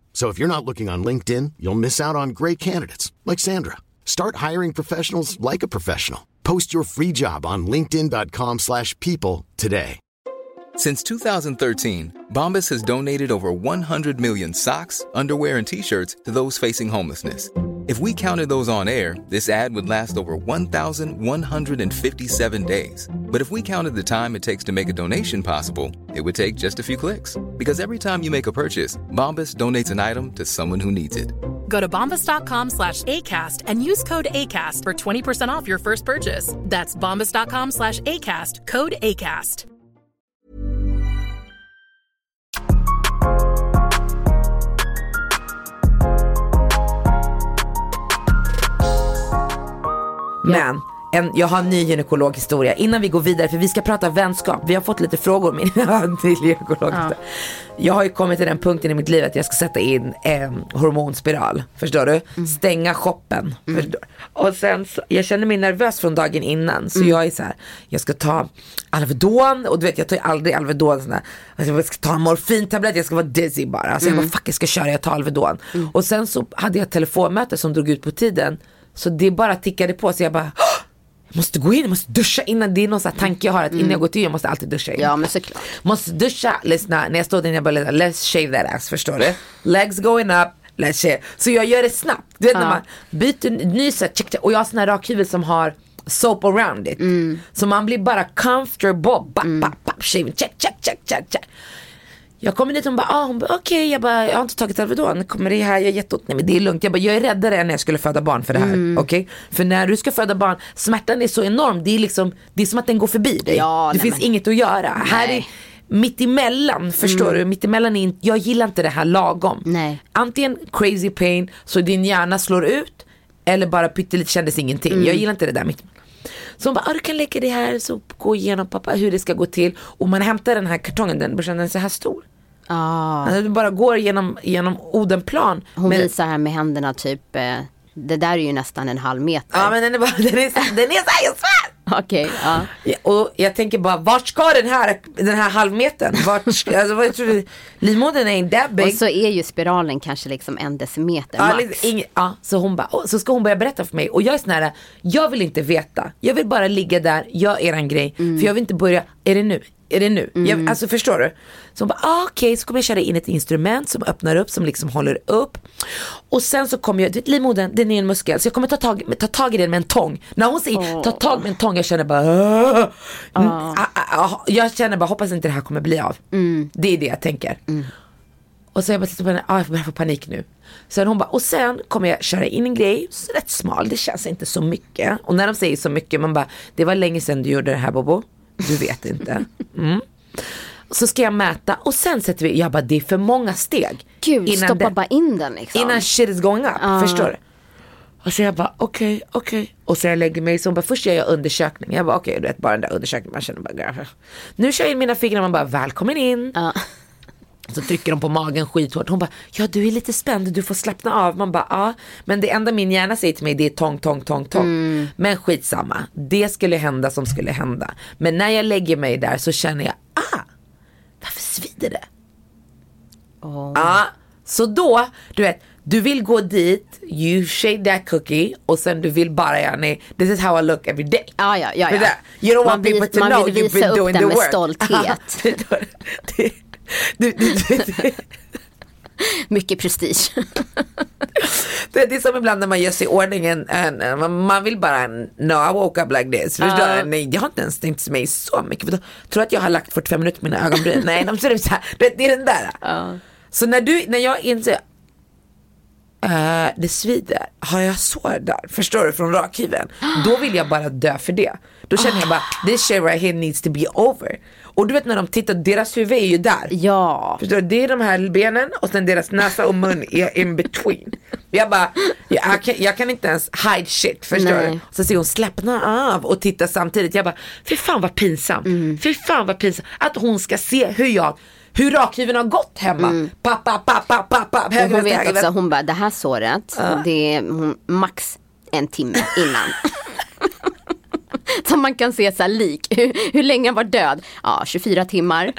Speaker 4: So if you're not looking on LinkedIn, you'll miss out on great candidates like Sandra. Start hiring professionals like a professional. Post your free job on linkedin.com/people today.
Speaker 5: Since 2013, Bombas has donated over 100 million socks, underwear and t-shirts to those facing homelessness if we counted those on air, this ad would last over 1,157 days. But if we counted the time it takes to make a donation possible, it would take just a few clicks. Because every time you make a purchase, Bombas donates an item to someone who needs it.
Speaker 6: Go to bombas.com slash ACAST and use code ACAST for 20% off your first purchase. That's bombas.com slash ACAST, code ACAST.
Speaker 1: Men en, jag har en ny gynekologhistoria innan vi går vidare för vi ska prata vänskap. Vi har fått lite frågor min till gynekolog. Ja. Jag har ju kommit till den punkten i mitt liv att jag ska sätta in en hormonspiral. Förstår du? Mm. Stänga shoppen. Mm. Och sen så, jag känner mig nervös från dagen innan så mm. jag är så här, jag ska ta Alvedon och du vet jag tar ju aldrig Alvedon sån alltså, jag ska ta en morfintablett, jag ska vara dizzy bara. Så alltså, jag bara mm. fuck jag ska köra, jag tar Alvedon. Mm. Och sen så hade jag ett telefonmöte som drog ut på tiden så det bara tickade på så jag bara jag måste gå in, jag måste duscha innan. Det är någon sån tanke jag har att innan jag går till jag måste alltid duscha in.
Speaker 2: Ja men såklart.
Speaker 1: Måste duscha, lyssna, när jag står där jag bara let's shave that ass, förstår du? Legs going up, let's shave. Så jag gör det snabbt. Du vet ja. när man byter ny så check, check, och jag har sån här rakhuvud som har soap around it. Mm. Så man blir bara comfortable, bap, mm. bap, bap, shaving, check, check, check, check, check. Jag kommer dit och hon bara, ah, okej, okay. jag bara, jag har inte tagit Alvedon, kommer det här, jag är jätteont, nej men det är lugnt. Jag bara, jag är räddare än när jag skulle föda barn för det här. Mm. Okej? Okay? För när du ska föda barn, smärtan är så enorm, det är liksom, det är som att den går förbi dig.
Speaker 2: Ja,
Speaker 1: det finns men... inget att göra. Nej. Här är, mittemellan, förstår du? Mittemellan är inte, jag gillar inte det här lagom.
Speaker 2: Nej.
Speaker 1: Antingen crazy pain så din hjärna slår ut eller bara pyttelite kändes ingenting. Jag gillar inte det där mitt. Så hon bara, ah, du kan lägga det här så gå igenom pappa hur det ska gå till. Och man hämtar den här kartongen, den börjar den är så här stor.
Speaker 2: Ah,
Speaker 1: Alltså, du bara går genom, genom Odenplan.
Speaker 2: hon
Speaker 1: med-
Speaker 2: visar här med händerna typ, eh, det där är ju nästan en halv meter.
Speaker 1: Ja men den är bara, den är så, den är så här, jag svär!
Speaker 2: Okej, ja.
Speaker 1: Ja, och jag tänker bara, vart ska den här, den här halvmetern? Vart ska, alltså, vad tror du? Livmodern är inte that
Speaker 2: Och
Speaker 1: big.
Speaker 2: så är ju spiralen kanske liksom en decimeter
Speaker 1: Ja,
Speaker 2: max.
Speaker 1: liksom, ing, ja, så hon bara, och så ska hon börja berätta för mig och jag är sån här, jag vill inte veta. Jag vill bara ligga där, gör eran grej.
Speaker 2: Mm.
Speaker 1: För jag vill inte börja, är det nu? Är det nu? Jag, alltså förstår du? Så hon bara, ah, okej, så kommer jag köra in ett instrument som öppnar upp, som liksom håller upp. Och sen så kommer jag, du vet, livmodern, den är en muskel, så jag kommer ta tag, ta tag i den med en tång. När hon säger ta tag med en tång, jag känner bara. Mm, ah, ah, jag känner bara, hoppas inte det här kommer bli av. Det är det jag tänker. Och så jag bara tittar på henne, ah, jag börjar få panik nu. Sen hon bara, och sen kommer jag köra in en grej, så rätt smal, det känns inte så mycket. Och när de säger så mycket, man bara, det var länge sedan du gjorde det här Bobo. Du vet inte. Mm. Så ska jag mäta och sen sätter vi, jag bara det är för många steg.
Speaker 2: Gud, stoppa
Speaker 1: det-
Speaker 2: bara in den liksom.
Speaker 1: Innan shit is going up, förstår du? Och så jag bara okej, okej. Och så jag lägger mig, så hon bara först gör jag undersökning. Jag bara okej, du vet bara den där undersökningen, man känner bara "Grr." Nu kör jag in mina fingrar, man bara välkommen in.
Speaker 2: Ja.
Speaker 1: Så trycker de på magen skithårt. Hon bara, ja du är lite spänd, du får slappna av. Man bara, ja. Men det enda min hjärna säger till mig det är tång, tång, tång, tång. Men skitsamma. Det skulle hända som skulle hända. Men när jag lägger mig där så känner jag, ah, varför svider det? Ja, så då, du vet, du vill gå dit, you shake that cookie och sen du vill bara göra, nej, this is how I look every day.
Speaker 2: Ja, ja, ja, ja.
Speaker 1: You don't
Speaker 2: Man
Speaker 1: want people to
Speaker 2: man
Speaker 1: know
Speaker 2: vill
Speaker 1: you've
Speaker 2: visa
Speaker 1: been
Speaker 2: upp
Speaker 1: doing
Speaker 2: den
Speaker 1: the
Speaker 2: med
Speaker 1: work.
Speaker 2: stolthet.
Speaker 1: Det- det- det- det- det- det-
Speaker 2: Mycket prestige.
Speaker 1: Det det är som ibland när man gör sig i ordning, en, en, en- man- vill bara, no I woke up like this. Förstår du? Nej, jag har inte ens tänkt mig så mycket. Tror du att jag har lagt 45 minuter på mina ögonbryn? Nej, de ser ut så här. Det, det är den där. Så när, du, när jag inser, eh, det svider, har jag sår där? Förstår du? Från rakhyveln. Då vill jag bara dö för det. Då känner jag bara, this shit right here needs to be over. Och du vet när de tittar, deras huvud är ju där.
Speaker 2: ja.
Speaker 1: Förstår du? Det är de här benen och sen deras näsa och mun är in between. Jag bara, jag, jag, kan, jag kan inte ens hide shit, förstår
Speaker 2: Nej.
Speaker 1: du? Så ser hon slappna av och titta samtidigt. Jag bara, fy fan vad pinsamt. Fy fan vad pinsamt. Att hon ska se hur jag, hur rakhyveln har gått hemma. Papp, papp, papp, papp, papp, papp,
Speaker 2: Och hon vet också, hon bara det här såret, det är hon, max en timme innan. Så man kan se så här lik, hur, hur länge han var död? Ja, 24 timmar.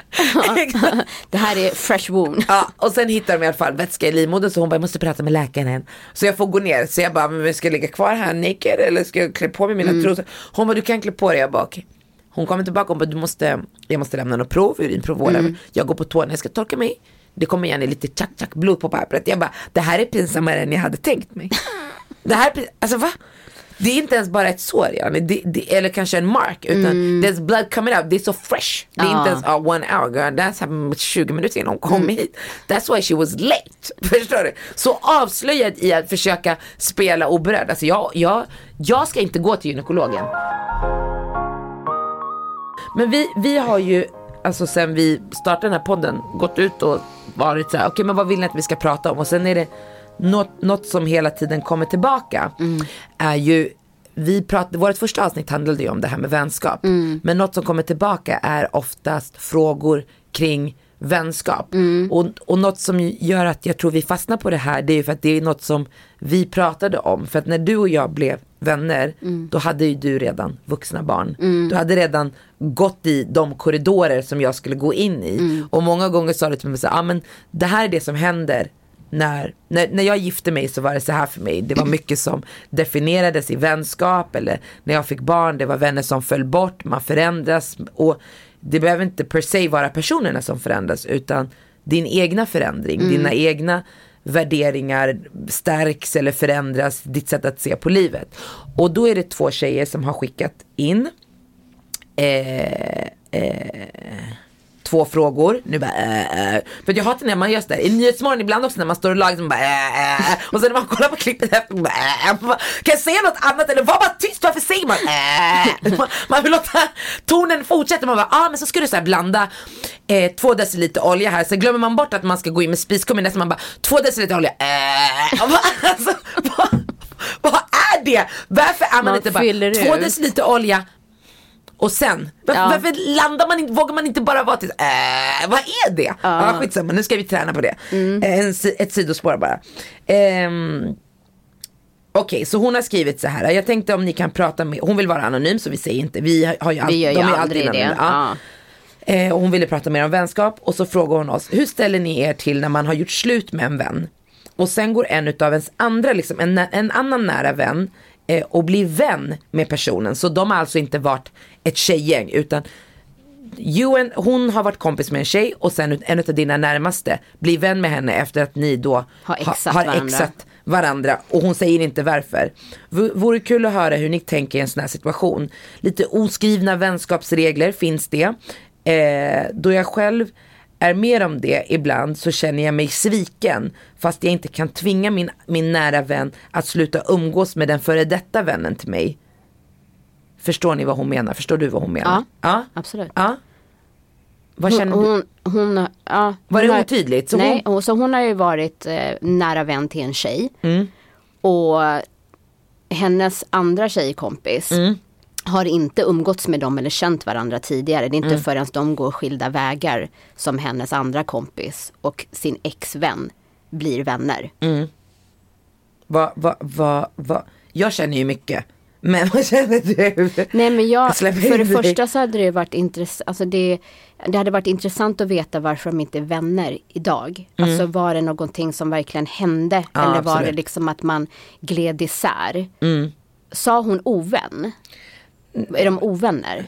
Speaker 2: det här är fresh wound.
Speaker 1: Ja, och sen hittar de i alla fall vätska i livmodern så hon bara, jag måste prata med läkaren. Så jag får gå ner, så jag bara, men ska jag ligga kvar här naked eller ska jag klä på mig mina
Speaker 2: Mm.
Speaker 1: trosor? Hon bara, du kan klä på dig. Jag bara, okej. Hon kommer tillbaka och bara, du måste, jag måste lämna något prov, urinprov.
Speaker 2: Mm.
Speaker 1: Jag går på toa när jag ska torka mig. Det kommer gärna lite tjack tjack blod på pappret. Jag bara, det här är pinsammare än jag hade tänkt mig. Det här, är alltså va? Det är inte ens bara ett sår, yani. det, det, eller kanske en mark. Utan there's blood coming out, det är så fresh. Det är
Speaker 2: Mm.
Speaker 1: Inte ens uh, one hour girl, that's happened 20 minuter innan hon kom
Speaker 2: Mm.
Speaker 1: hit. That's why she was late. Förstår du? Så avslöjad i att försöka spela oberörd. Alltså jag, jag, jag ska inte gå till gynekologen. Men vi, vi har ju, alltså sen vi startade den här podden, gått ut och varit så här, okej men vad vill ni att vi ska prata om? Och sen är det något, något som hela tiden kommer tillbaka. Är ju, vi pratade, vårt första avsnitt handlade ju om det här med vänskap. Men något som kommer tillbaka är oftast frågor kring vänskap. Och, och något som gör att jag tror vi fastnar på det här, det är ju för att det är något som vi pratade om. För att när du och jag blev vänner, då hade ju du redan vuxna barn. Du hade redan gått i de korridorer som jag skulle gå in i. Och många gånger sa du till mig så ah, men det här är det som händer när, när, när jag gifte mig så var det så här för mig. Det var mycket som definierades i vänskap eller när jag fick barn, det var vänner som föll bort, man förändras. Och det behöver inte per se vara personerna som förändras utan din egna förändring, dina egna värderingar stärks eller förändras, ditt sätt att se på livet. Och då är det två tjejer som har skickat in eh, eh, två frågor. Nu bara äh, äh. För jag hatar när man gör sådär. I Nyhetsmorgon ibland också när man står och lagar så bara äh, äh. Och sen när man kollar på klippet efter bara, äh. Bara, Kan jag säga något annat eller var bara tyst varför säger man äh. man, man vill låta tonen fortsätta. Man bara ah, men så ska du så här blanda eh, två deciliter olja här. Sen glömmer man bort att man ska gå in med spiskummin. Nästan man bara två deciliter olja. Äh. Bara, alltså, vad, vad är det? Varför är man,
Speaker 2: Man
Speaker 1: inte bara två deciliter olja och sen, varför,
Speaker 2: Ja.
Speaker 1: varför landar man inte, vågar man inte bara vara till, äh, vad är det? Ja. skitsamma, nu ska vi träna på det.
Speaker 2: Mm.
Speaker 1: Eh, En, ett sidospår bara. Ehm, Okej, så hon har skrivit så här. Jag tänkte om ni kan prata med, hon vill vara anonym så vi säger inte, vi har ju, all,
Speaker 2: Vi gör ju
Speaker 1: de är
Speaker 2: aldrig
Speaker 1: alltid
Speaker 2: det.
Speaker 1: Ja. Eh, och hon ville prata mer om vänskap och så frågar hon oss, hur ställer ni er till när man har gjort slut med en vän? Och sen går en utav ens andra, liksom, en, en annan nära vän eh, och blir vän med personen. Så de har alltså inte varit ett tjejgäng utan and, hon har varit kompis med en tjej och sen en av dina närmaste blir vän med henne efter att ni då
Speaker 2: Har exat
Speaker 1: har
Speaker 2: varandra.
Speaker 1: exat varandra och hon säger inte varför. V- vore kul att höra hur ni tänker i en sån här situation. Lite oskrivna vänskapsregler finns det. Eh, då jag själv är mer om det ibland så känner jag mig sviken fast jag inte kan tvinga min, min nära vän att sluta umgås med den före detta vännen till mig. Förstår ni vad hon menar? Förstår du vad hon menar?
Speaker 2: Ja, absolut.
Speaker 1: Ja. Vad
Speaker 2: Hon,
Speaker 1: känner du?
Speaker 2: hon, hon, ja,
Speaker 1: Var
Speaker 2: hon
Speaker 1: det
Speaker 2: har-
Speaker 1: otydligt? Så
Speaker 2: nej,
Speaker 1: hon-
Speaker 2: hon... så hon har ju varit eh, nära vän till en tjej.
Speaker 1: Mm.
Speaker 2: Och hennes andra tjejkompis
Speaker 1: Mm.
Speaker 2: har inte umgåtts med dem eller känt varandra tidigare. Det är inte
Speaker 1: Mm.
Speaker 2: förrän de går skilda vägar som hennes andra kompis och sin exvän blir vänner.
Speaker 1: Mm. Vad, vad, vad, vad? Jag känner ju mycket. Men vad känner du?
Speaker 2: Nej men jag,
Speaker 1: Släpp
Speaker 2: för det första så hade det varit intressant, alltså det, det hade varit intressant att veta varför de inte är vänner idag. Alltså var det någonting som verkligen hände
Speaker 1: Mm. Ja,
Speaker 2: eller var det
Speaker 1: absolut.
Speaker 2: liksom att man gled isär?
Speaker 1: Mm.
Speaker 2: Sa hon ovän? Är de ovänner?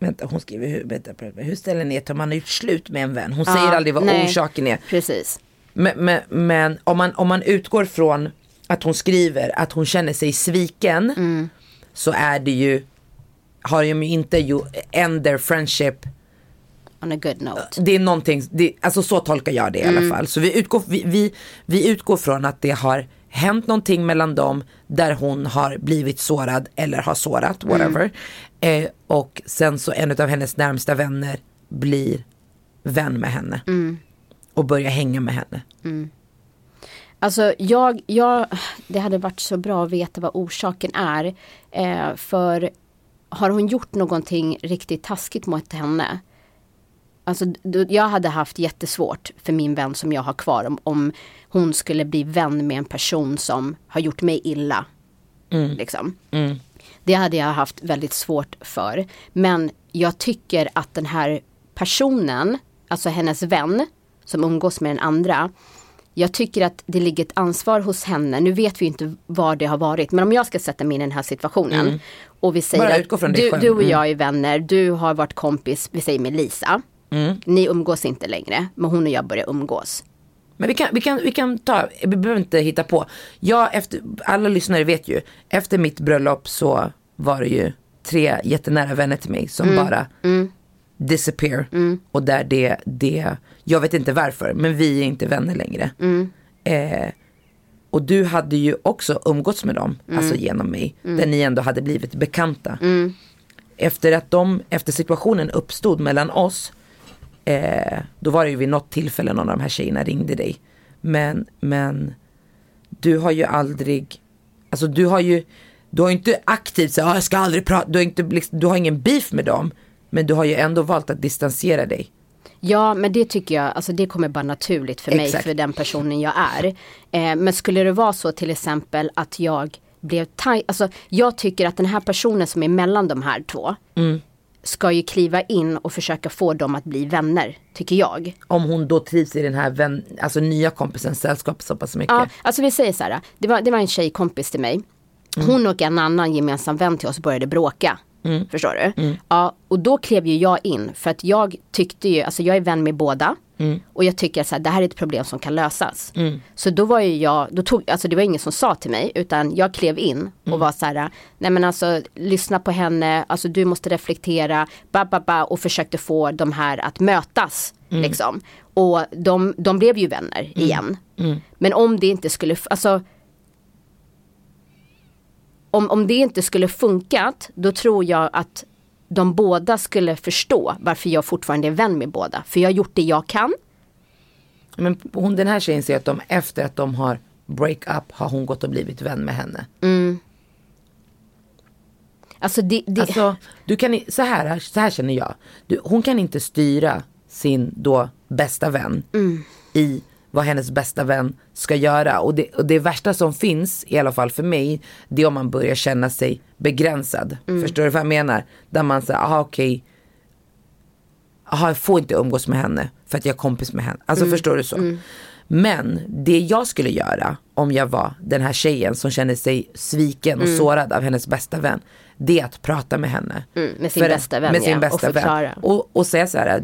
Speaker 1: Vänta, hon skriver hur, vänta, hur ställer ni om man har gjort slut med en vän? Hon
Speaker 2: Ja,
Speaker 1: säger aldrig vad
Speaker 2: nej.
Speaker 1: orsaken är.
Speaker 2: Precis.
Speaker 1: Men, men, men om, man, om man utgår från att hon skriver att hon känner sig sviken
Speaker 2: Mm.
Speaker 1: så är det ju, har de ju inte ju end their friendship
Speaker 2: On a good note.
Speaker 1: det är någonting, det, alltså så tolkar jag det i
Speaker 2: Mm.
Speaker 1: alla fall. Så vi utgår, vi, vi, vi utgår från att det har hänt någonting mellan dem där hon har blivit sårad eller har sårat, whatever.
Speaker 2: Mm.
Speaker 1: Eh, och sen så en av hennes närmsta vänner blir vän med henne.
Speaker 2: Mm.
Speaker 1: Och börjar hänga med henne.
Speaker 2: Alltså jag, jag, det hade varit så bra att veta vad orsaken är. Eh, för har hon gjort någonting riktigt taskigt mot henne? Alltså jag hade haft jättesvårt för min vän som jag har kvar om, om hon skulle bli vän med en person som har gjort mig illa. Liksom. Det hade jag haft väldigt svårt för. Men jag tycker att den här personen, alltså hennes vän som umgås med den andra. Jag tycker att det ligger ett ansvar hos henne. Nu vet vi inte vad det har varit. Men om jag ska sätta mig in i den här situationen. Och vi säger att du, du och
Speaker 1: Mm.
Speaker 2: jag är vänner. Du har varit kompis, vi säger med Lisa. Ni umgås inte längre. Men hon och jag börjar umgås.
Speaker 1: Men vi kan, vi, kan, vi kan ta, vi behöver inte hitta på. Jag, efter, alla lyssnare vet ju, efter mitt bröllop så var det ju tre jättenära vänner till mig som bara disappear. Och där det, det, jag vet inte varför, men vi är inte vänner längre. Eh, och du hade ju också umgåtts med dem, alltså genom mig. Där ni ändå hade blivit bekanta. Efter att de, efter situationen uppstod mellan oss Eh, då var det ju vid något tillfälle någon av de här tjejerna ringde dig. Men, men du har ju aldrig, alltså du har ju, du har ju inte aktivt sagt, ah, jag ska aldrig prata, du har, inte, du har ingen beef med dem. Men du har ju ändå valt att distansera dig.
Speaker 2: Ja, men det tycker jag, alltså det kommer bara naturligt för mig,
Speaker 1: Exakt.
Speaker 2: för den personen jag är. Eh, men skulle det vara så till exempel att jag blev taj, alltså jag tycker att den här personen som är mellan de här två
Speaker 1: Mm.
Speaker 2: ska ju kliva in och försöka få dem att bli vänner, tycker jag.
Speaker 1: Om hon då trivs i den här vän, alltså nya kompisens sällskap så pass mycket.
Speaker 2: Ja, alltså vi säger så här, det var, det var en tjejkompis till mig.
Speaker 1: Mm.
Speaker 2: Hon och en annan gemensam vän till oss började bråka. Förstår du?
Speaker 1: Mm.
Speaker 2: Ja, och då klev ju jag in för att jag tyckte ju, alltså jag är vän med båda. Och jag tycker att det här är ett problem som kan lösas. Så då var ju jag, då tog, alltså det var ingen som sa till mig utan jag klev in och var så här, nej men alltså lyssna på henne, alltså du måste reflektera, ba, ba, ba, och försökte få de här att mötas. Liksom. Och de, de blev ju vänner igen. Men om det inte skulle, alltså om, om det inte skulle funkat, då tror jag att de båda skulle förstå varför jag fortfarande är vän med båda. För jag har gjort det jag kan.
Speaker 1: Men hon, den här tjejen säger att de efter att de har break up har hon gått och blivit vän med henne.
Speaker 2: Alltså det, det,
Speaker 1: Alltså, du kan, så, här, så här känner jag. Du, hon kan inte styra sin då bästa vän i vad hennes bästa vän ska göra. Och det, och det värsta som finns, i alla fall för mig, det är om man börjar känna sig begränsad. Förstår du vad jag menar? Där man säger, aha okej, aha, jag får inte umgås med henne för att jag är kompis med henne. Alltså förstår du så? Men det jag skulle göra om jag var den här tjejen som känner sig sviken och sårad av hennes bästa vän. Det är att prata med henne.
Speaker 2: Mm, med sin
Speaker 1: För-
Speaker 2: bästa vän,
Speaker 1: Med sin
Speaker 2: ja, och
Speaker 1: bästa
Speaker 2: förklara.
Speaker 1: vän. Och, och säga så här,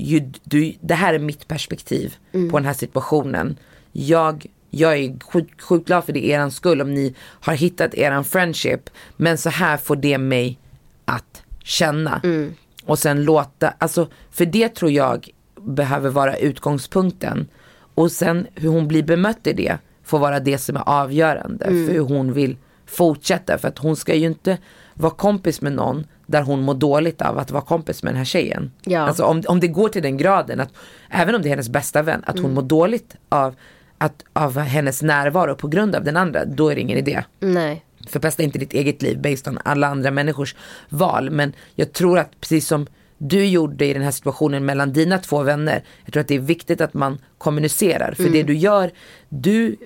Speaker 1: ju, du, det här är mitt perspektiv
Speaker 2: Mm.
Speaker 1: på den här situationen. Jag, jag är sjukt sjuk glad för det är eran skull om ni har hittat eran friendship. Men så här får det mig att känna.
Speaker 2: Mm.
Speaker 1: Och sen låta, alltså för det tror jag behöver vara utgångspunkten. Och sen hur hon blir bemött i det får vara det som är avgörande
Speaker 2: Mm.
Speaker 1: för hur hon vill fortsätta. För att hon ska ju inte vara kompis med någon där hon mår dåligt av att vara kompis med den här tjejen.
Speaker 2: Ja.
Speaker 1: Alltså om, om det går till den graden att, även om det är hennes bästa vän, att hon mår dåligt av, att, av hennes närvaro på grund av den andra, då är det ingen idé.
Speaker 2: nej.
Speaker 1: Förpesta inte ditt eget liv based on alla andra människors val. Men jag tror att precis som du gjorde i den här situationen mellan dina två vänner. Jag tror att det är viktigt att man kommunicerar. För det du gör, du,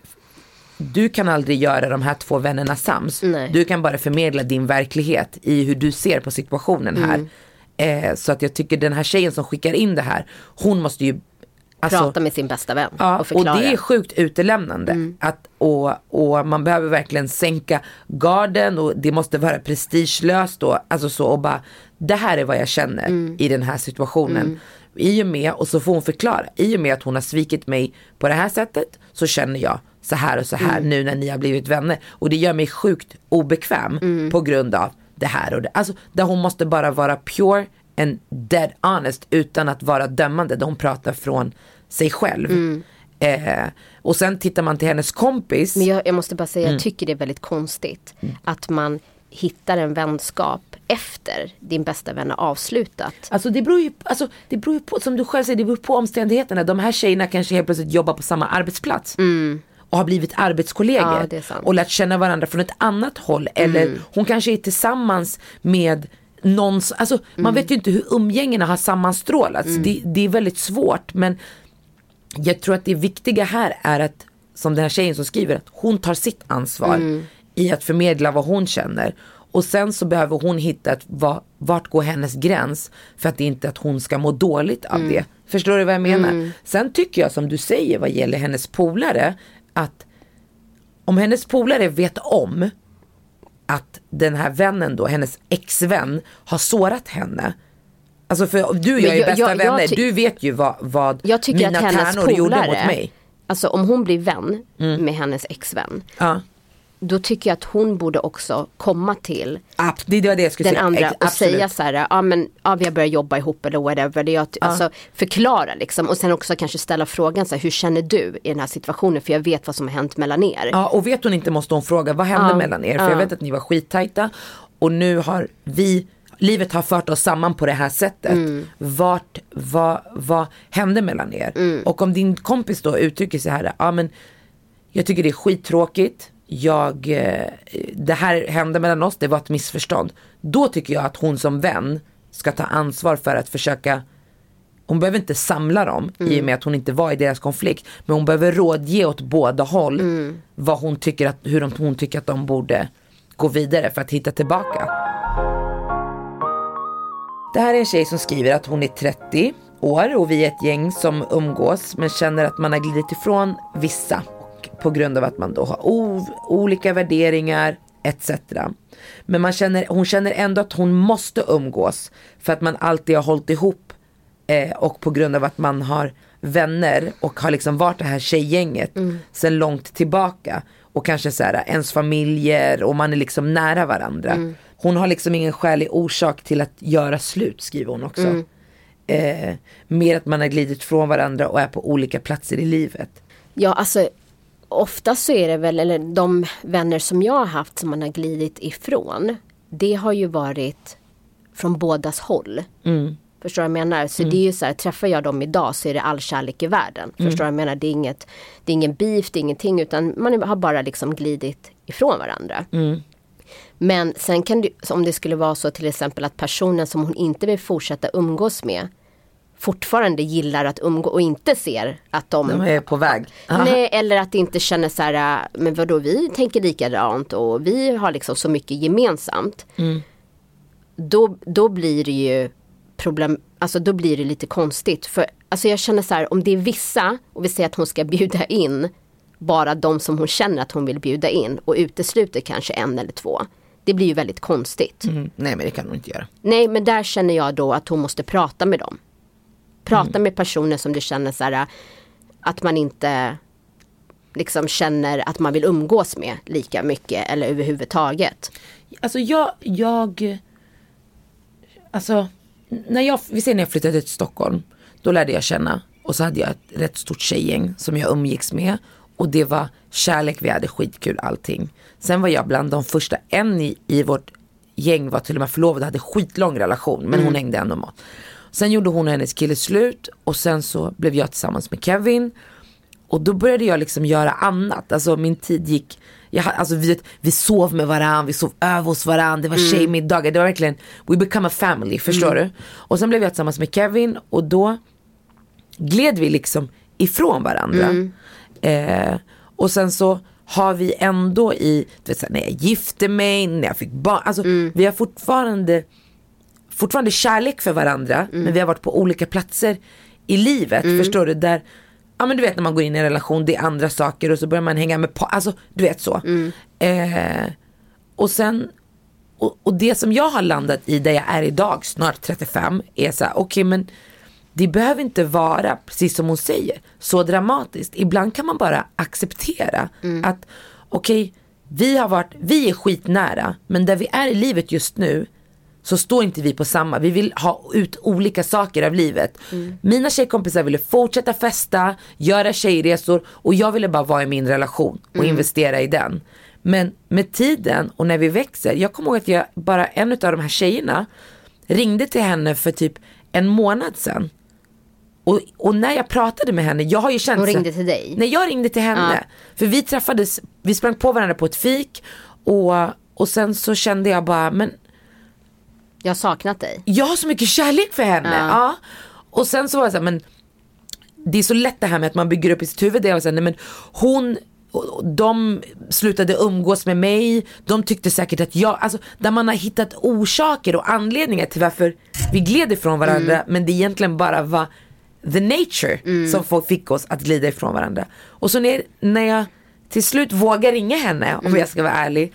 Speaker 1: du kan aldrig göra de här två vännerna sams.
Speaker 2: Nej.
Speaker 1: Du kan bara förmedla din verklighet i hur du ser på situationen här. Eh, så att jag tycker den här tjejen som skickar in det här, hon måste ju alltså,
Speaker 2: Prata med sin bästa vän
Speaker 1: Ja,
Speaker 2: och
Speaker 1: och
Speaker 2: förklara.
Speaker 1: det är sjukt utelämnande. Att, och, och man behöver verkligen sänka garden och det måste vara prestigelöst och, alltså så, och bara, det här är vad jag känner i den här situationen. I och med, och så får hon förklara, i och med att hon har svikit mig på det här sättet så känner jag så här och så här nu när ni har blivit vänner. Och det gör mig sjukt obekväm på grund av det här och det. Alltså där hon måste bara vara pure and dead honest utan att vara dömande. Där hon pratar från sig själv. Eh, och sen tittar man till hennes kompis.
Speaker 2: Men jag, jag måste bara säga,
Speaker 1: Mm.
Speaker 2: jag tycker det är väldigt konstigt att man hittar en vänskap efter din bästa vän har avslutat.
Speaker 1: Alltså det beror ju alltså, det beror ju på, som du själv säger, det beror på omständigheterna. De här tjejerna kanske helt plötsligt jobbar på samma arbetsplats. Och har blivit arbetskollegor.
Speaker 2: Mm. Ja. Mm.
Speaker 1: och lärt känna varandra från ett annat håll. Eller hon kanske är tillsammans med någons, alltså
Speaker 2: Mm.
Speaker 1: man vet ju inte hur umgängena har sammanstrålats. Det, det är väldigt svårt men jag tror att det viktiga här är att, som den här tjejen som skriver, att hon tar sitt ansvar
Speaker 2: Mm.
Speaker 1: i att förmedla vad hon känner. Och sen så behöver hon hitta ett, va- vart går hennes gräns för att det inte att hon ska må dåligt
Speaker 2: Mm.
Speaker 1: av det. Förstår du vad jag menar? Sen tycker jag som du säger vad gäller hennes polare att om hennes polare vet om att den här vännen då, hennes exvän har sårat henne. Alltså för du och jag är
Speaker 2: jag-
Speaker 1: bästa
Speaker 2: jag- jag
Speaker 1: vänner, du vet ju vad, vad mina tärnor gjorde mot
Speaker 2: polare,
Speaker 1: mig.
Speaker 2: alltså om hon blir vän med hennes exvän,
Speaker 1: Ja.
Speaker 2: Då tycker jag att hon borde också komma till
Speaker 1: Ab- det var det jag skulle
Speaker 2: den
Speaker 1: säga.
Speaker 2: andra och
Speaker 1: absolut.
Speaker 2: säga så här, ja men ja, vi har börjat jobba ihop eller whatever. Det jag, Alltså förklara liksom och sen också kanske ställa frågan så här, hur känner du i den här situationen? För jag vet vad som har hänt mellan er.
Speaker 1: Ja och vet hon inte måste hon fråga vad hände
Speaker 2: Ja,
Speaker 1: mellan er? För
Speaker 2: ja.
Speaker 1: jag vet att ni var skittajta och nu har vi Livet har fört oss samman på det här sättet.
Speaker 2: Mm.
Speaker 1: Vart, vad, vad hände mellan er?
Speaker 2: Mm.
Speaker 1: Och om din kompis då uttrycker sig här, ja men jag tycker det är skittråkigt. Jag, eh, det här hände mellan oss, det var ett missförstånd. Då tycker jag att hon som vän ska ta ansvar för att försöka hon behöver inte samla dem i och med att hon inte var i deras konflikt. Men hon behöver rådge åt båda håll vad hon tycker att, hur de, hon tycker att de borde gå vidare för att hitta tillbaka. Det här är en tjej som skriver att hon är 30 år och vi är ett gäng som umgås men känner att man har glidit ifrån vissa på grund av att man då har olika värderingar etc. Men man känner, hon känner ändå att hon måste umgås för att man alltid har hållit ihop eh, och på grund av att man har vänner och har liksom varit det här tjejgänget
Speaker 2: Mm.
Speaker 1: sen långt tillbaka. Och kanske så här, ens familjer och man är liksom nära varandra.
Speaker 2: Mm.
Speaker 1: Hon har liksom ingen skälig orsak till att göra slut skriver hon också.
Speaker 2: Mm.
Speaker 1: Eh, mer att man har glidit från varandra och är på olika platser i livet.
Speaker 2: Ja, alltså oftast så är det väl, eller de vänner som jag har haft som man har glidit ifrån. Det har ju varit från bådas håll. Förstår du vad jag menar? Så det är ju så här, träffar jag dem idag så är det all kärlek i världen. Förstår du vad jag menar? Det är, inget, det är ingen beef, det är ingenting utan man har bara liksom glidit ifrån varandra. Men sen kan det, om det skulle vara så till exempel att personen som hon inte vill fortsätta umgås med fortfarande gillar att umgå och inte ser att de
Speaker 1: De är på väg.
Speaker 2: Nej, eller att inte känner så här, äh, men vadå vi tänker likadant och vi har liksom så mycket gemensamt. Då, då blir det ju problem, alltså då blir det lite konstigt. För alltså jag känner så här, om det är vissa och vi säger att hon ska bjuda in bara de som hon känner att hon vill bjuda in och utesluter kanske en eller två. Det blir ju väldigt konstigt.
Speaker 1: Mm, nej men det kan hon inte göra.
Speaker 2: Nej, men där känner jag då att hon måste prata med dem. Prata
Speaker 1: Mm.
Speaker 2: med personer som du känner så här, att man inte liksom känner att man vill umgås med lika mycket eller överhuvudtaget.
Speaker 1: Alltså jag, jag, alltså när jag, vi säger när jag flyttade till Stockholm, då lärde jag känna och så hade jag ett rätt stort tjejgäng som jag umgicks med och det var kärlek, vi hade skitkul allting. Sen var jag bland de första, en i, i vårt gäng var till och med förlovad hade skitlång relation men hon hängde ändå med. Sen gjorde hon och hennes kille slut och sen så blev jag tillsammans med Kevin och då började jag liksom göra annat. Alltså min tid gick, jag, alltså vi, vi sov med varandra, vi sov över hos varandra, det var tjejmiddagar, det var verkligen, we become a family, förstår du? Och sen blev jag tillsammans med Kevin och då gled vi liksom ifrån varandra. Eh, och sen så har vi ändå i, du vet, så här, när jag gifte mig, när jag fick barn, alltså vi har fortfarande fortfarande kärlek för varandra men vi har varit på olika platser i livet, förstår du? Där, ja men du vet när man går in i en relation, det är andra saker och så börjar man hänga med, pa- alltså du vet så. Eh, och sen, och, och det som jag har landat i där jag är idag, snart 35, är så här, okej men det behöver inte vara, precis som hon säger, så dramatiskt. Ibland kan man bara acceptera att okej, vi har varit, vi är skitnära, men där vi är i livet just nu så står inte vi på samma, vi vill ha ut olika saker av livet. Mina tjejkompisar ville fortsätta festa, göra tjejresor och jag ville bara vara i min relation och investera i den. Men med tiden och när vi växer, jag kommer ihåg att jag, bara en av de här tjejerna ringde till henne för typ en månad sedan. Och, och när jag pratade med henne, jag har ju känt
Speaker 2: Hon ringde till dig?
Speaker 1: Nej jag ringde till henne. För vi träffades, vi sprang på varandra på ett fik och, och sen så kände jag bara, men
Speaker 2: Jag har saknat dig.
Speaker 1: jag har så mycket kärlek för henne. Ja. Och sen så var jag så här, men det är så lätt det här med att man bygger upp i sitt huvud. Det var så här, nej, men hon, de slutade umgås med mig. De tyckte säkert att jag, alltså där man har hittat orsaker och anledningar till varför vi gled ifrån varandra. Men det egentligen bara var the nature som folk fick oss att glida ifrån varandra. Och så när, när jag till slut vågar ringa henne, om jag ska vara ärlig.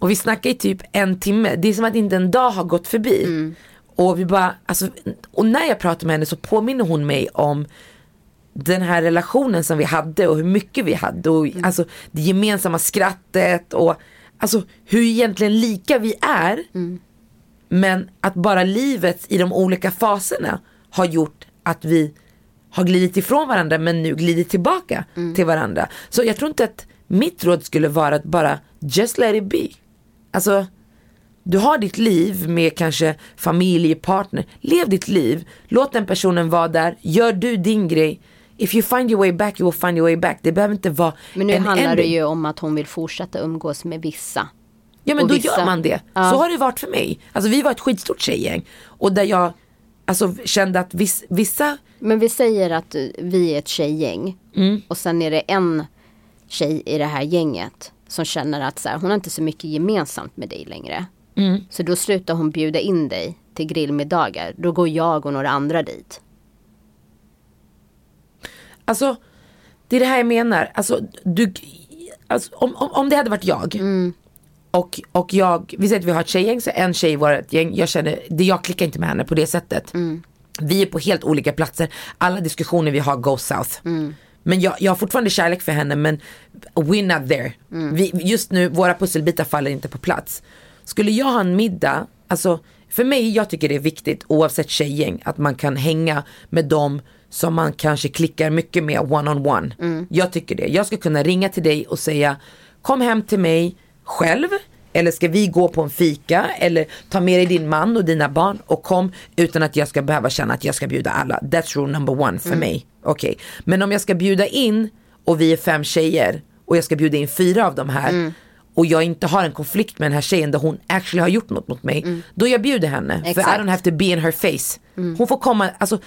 Speaker 1: Och vi snackar i typ en timme. Det är som att inte en dag har gått förbi. Och vi bara, alltså, och när jag pratar med henne så påminner hon mig om den här relationen som vi hade och hur mycket vi hade och alltså det gemensamma skrattet och alltså hur egentligen lika vi är. Men att bara livet i de olika faserna har gjort att vi har glidit ifrån varandra men nu glidit tillbaka till varandra. Så jag tror inte att mitt råd skulle vara att bara just let it be. Alltså du har ditt liv med kanske familj, partner. Lev ditt liv. Låt den personen vara där. Gör du din grej. If you find your way back, you will find your way back. Det behöver inte vara
Speaker 2: Men nu
Speaker 1: en
Speaker 2: handlar det
Speaker 1: ending.
Speaker 2: ju om att hon vill fortsätta umgås med vissa.
Speaker 1: Ja men
Speaker 2: och
Speaker 1: då
Speaker 2: vissa-
Speaker 1: gör man det.
Speaker 2: Ja.
Speaker 1: Så har det varit för mig. Alltså vi var ett skitstort tjejgäng. Och där jag alltså, kände att viss, vissa,
Speaker 2: Men vi säger att vi är ett tjejgäng och sen är det en tjej i det här gänget som känner att så här, hon har inte så mycket gemensamt med dig längre. Så då slutar hon bjuda in dig till grillmiddagar. Då går jag och några andra dit.
Speaker 1: alltså det är det här jag menar. Alltså, du, alltså, om, om, om det hade varit jag. Och, och jag, vi säger att vi har ett tjejgäng, så en tjej i vårt gäng, jag känner, det jag klickar inte med henne på det sättet. Vi är på helt olika platser. Alla diskussioner vi har go south. Men jag, jag har fortfarande kärlek för henne men we're not there. Vi, just nu, våra pusselbitar faller inte på plats. Skulle jag ha en middag, alltså för mig, jag tycker det är viktigt oavsett tjejgäng att man kan hänga med dem som man kanske klickar mycket med one on one. Jag tycker det. Jag ska kunna ringa till dig och säga kom hem till mig själv eller ska vi gå på en fika eller ta med dig din man och dina barn och kom utan att jag ska behöva känna att jag ska bjuda alla. That's rule number one för mig. Okej, men om jag ska bjuda in och vi är fem tjejer och jag ska bjuda in fyra av de här och jag inte har en konflikt med den här tjejen där hon actually har gjort något mot mig. Då jag bjuder henne. För I
Speaker 2: Exakt.
Speaker 1: don't have to be in her face. Hon får komma, alltså,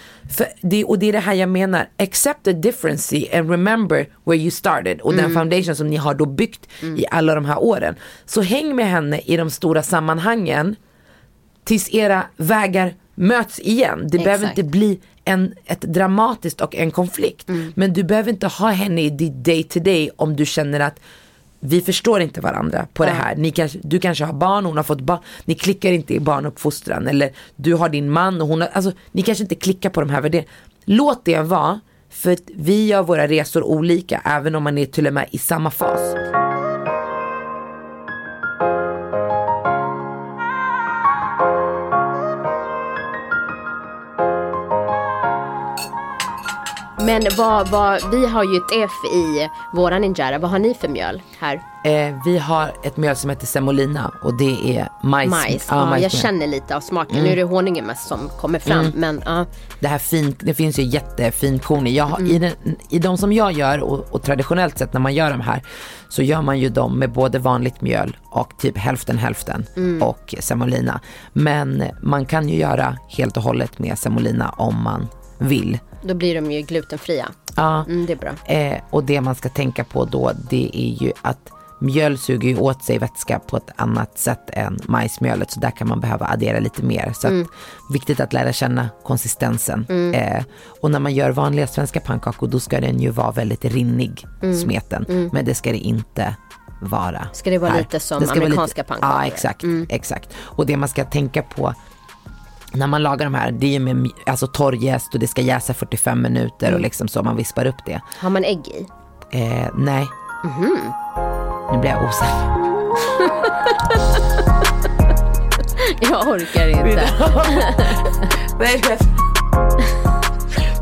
Speaker 1: det, och det är det här jag menar. Accept the difference and remember where you started. Och den foundation som ni har då byggt i alla de här åren. Så häng med henne i de stora sammanhangen tills era vägar möts igen. Det behöver
Speaker 2: Exakt.
Speaker 1: inte bli en, ett dramatiskt och en konflikt. Men du behöver inte ha henne i ditt day to day om du känner att vi förstår inte varandra på det här. Ni kanske, du kanske har barn, hon har fått barn. Ni klickar inte i barnuppfostran. Eller du har din man och hon har, alltså ni kanske inte klickar på de här värderingarna. Låt det vara. För att vi gör våra resor olika även om man är till och med i samma fas.
Speaker 2: Men vad, vad, vi har ju ett F i våran injera. Vad har ni för mjöl här?
Speaker 1: Eh, vi har ett mjöl som heter semolina och det är majs.
Speaker 2: Majs.
Speaker 1: Ja,
Speaker 2: Ja, jag
Speaker 1: majsmjöl.
Speaker 2: känner lite av smaken. Nu är det honungen mest som kommer fram. Men ja,
Speaker 1: Det här fin, det finns ju jättefin korn i. Jag har, i, den, I de som jag gör och, och traditionellt sett när man gör de här så gör man ju dem med både vanligt mjöl och typ hälften hälften och semolina. Men man kan ju göra helt och hållet med semolina om man vill.
Speaker 2: Då blir de ju glutenfria.
Speaker 1: Ja.
Speaker 2: Mm, det är bra.
Speaker 1: Eh, och det man ska tänka på då det är ju att mjöl suger ju åt sig vätska på ett annat sätt än majsmjölet så där kan man behöva addera lite mer. Så att, viktigt att lära känna konsistensen. Eh, och när man gör vanliga svenska pannkakor då ska den ju vara väldigt rinnig, smeten. Men det ska det inte vara.
Speaker 2: Ska det vara
Speaker 1: här.
Speaker 2: lite som amerikanska pannkakor?
Speaker 1: Ja, exakt, exakt. Och det man ska tänka på när man lagar de här, det är ju med alltså torrjäst och det ska jäsa 45 minuter och liksom så man vispar upp det.
Speaker 2: Har man ägg i?
Speaker 1: Eh, nej. Nu blir jag osäker.
Speaker 2: Jag orkar inte.
Speaker 1: Nej, vet.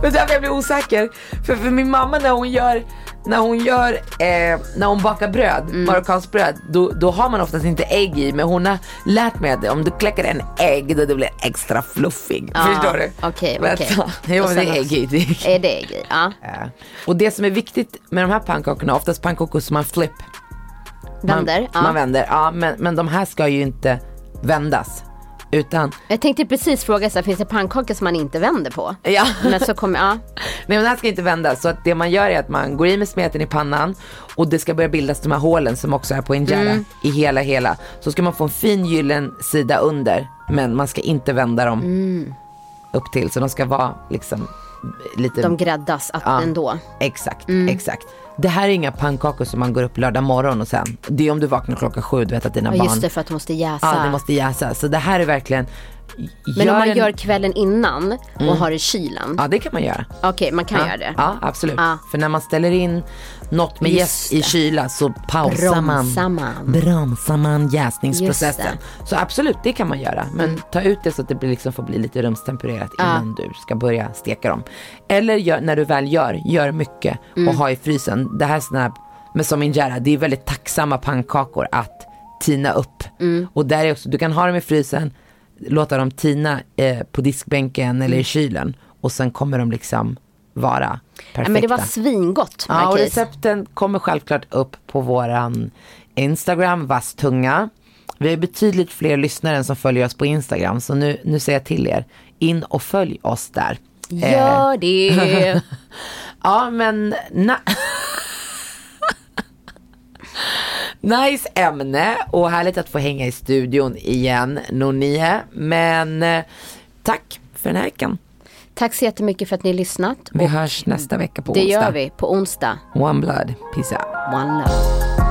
Speaker 1: Men därför jag blir osäker. För, för min mamma när hon gör när hon gör, eh, när hon bakar bröd,
Speaker 2: Mm.
Speaker 1: marockanskt bröd, då, då har man oftast inte ägg i. Men hon har lärt mig att om du kläcker en ägg då det blir extra fluffig.
Speaker 2: Ja,
Speaker 1: Förstår du?
Speaker 2: okej,
Speaker 1: Men
Speaker 2: okej.
Speaker 1: Jo,
Speaker 2: sen
Speaker 1: det är ägg i. Det. Är
Speaker 2: det ägg i? Ja.
Speaker 1: Ja. Och det som är viktigt med de här pannkakorna, oftast pannkakor som man flip.
Speaker 2: Vänder?
Speaker 1: Man,
Speaker 2: ja.
Speaker 1: man vänder, ja men, men de här ska ju inte vändas. Utan,
Speaker 2: Jag tänkte precis fråga, så här, finns det pannkakor som man inte vänder på?
Speaker 1: ja.
Speaker 2: Men så kommer, ja.
Speaker 1: Nej men det här ska inte vändas. Så att det man gör är att man går i med smeten i pannan och det ska börja bildas de här hålen som också är på injera i hela hela. Så ska man få en fin gyllen sida under men man ska inte vända dem upp till så de ska vara liksom lite
Speaker 2: De gräddas att
Speaker 1: Ja.
Speaker 2: ändå.
Speaker 1: Exakt, exakt. Det här är inga pannkakor som man går upp lördag morgon och sen. Det är om du vaknar klockan sju, du vet att dina
Speaker 2: Ja
Speaker 1: barn
Speaker 2: just det, för att de måste jäsa.
Speaker 1: Ja, det måste jäsa. Så det här är verkligen
Speaker 2: Men om man
Speaker 1: en-
Speaker 2: gör kvällen innan och har i kylen.
Speaker 1: Ja, det kan man göra.
Speaker 2: Okej, man kan
Speaker 1: ja.
Speaker 2: göra det.
Speaker 1: Ja, absolut. För när man ställer in något med jäst i kyla så pausar man,
Speaker 2: man.
Speaker 1: bromsar man jäsningsprocessen. Så absolut, det kan man göra. Men ta ut det så att det blir liksom får bli lite rumstempererat innan du ska börja steka dem. Eller gör, när du väl gör, gör mycket och ha i frysen. Det här är såna men som injera, det är väldigt tacksamma pannkakor att tina upp. Och där är också, du kan ha dem i frysen, låta dem tina eh, på diskbänken eller i kylen och sen kommer de liksom vara perfekta.
Speaker 2: Ja, men det var svingott,
Speaker 1: Ja, och recepten kommer självklart upp på våran Instagram, vasstunga. Vi har betydligt fler lyssnare än som följer oss på Instagram, så nu, nu säger jag till er, in och följ oss där. Eh,
Speaker 2: Gör det.
Speaker 1: ja, men na- Nice ämne och härligt att få hänga i studion igen, Nonie. Men eh, tack för den här veckan.
Speaker 2: Tack så jättemycket för att ni lyssnat.
Speaker 1: Vi
Speaker 2: Och
Speaker 1: hörs nästa vecka på
Speaker 2: det
Speaker 1: onsdag.
Speaker 2: gör vi på onsdag.
Speaker 1: One blood, peace out.
Speaker 2: One love.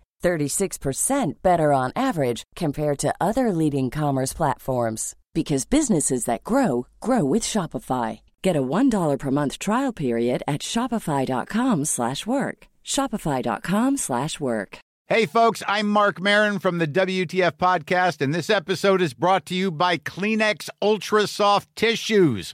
Speaker 7: 36% better on average compared to other leading commerce platforms because businesses that grow grow with Shopify. Get a $1 per month trial period at shopify.com/work. shopify.com/work.
Speaker 8: Hey folks, I'm Mark Marin from the WTF podcast and this episode is brought to you by Kleenex Ultra Soft Tissues,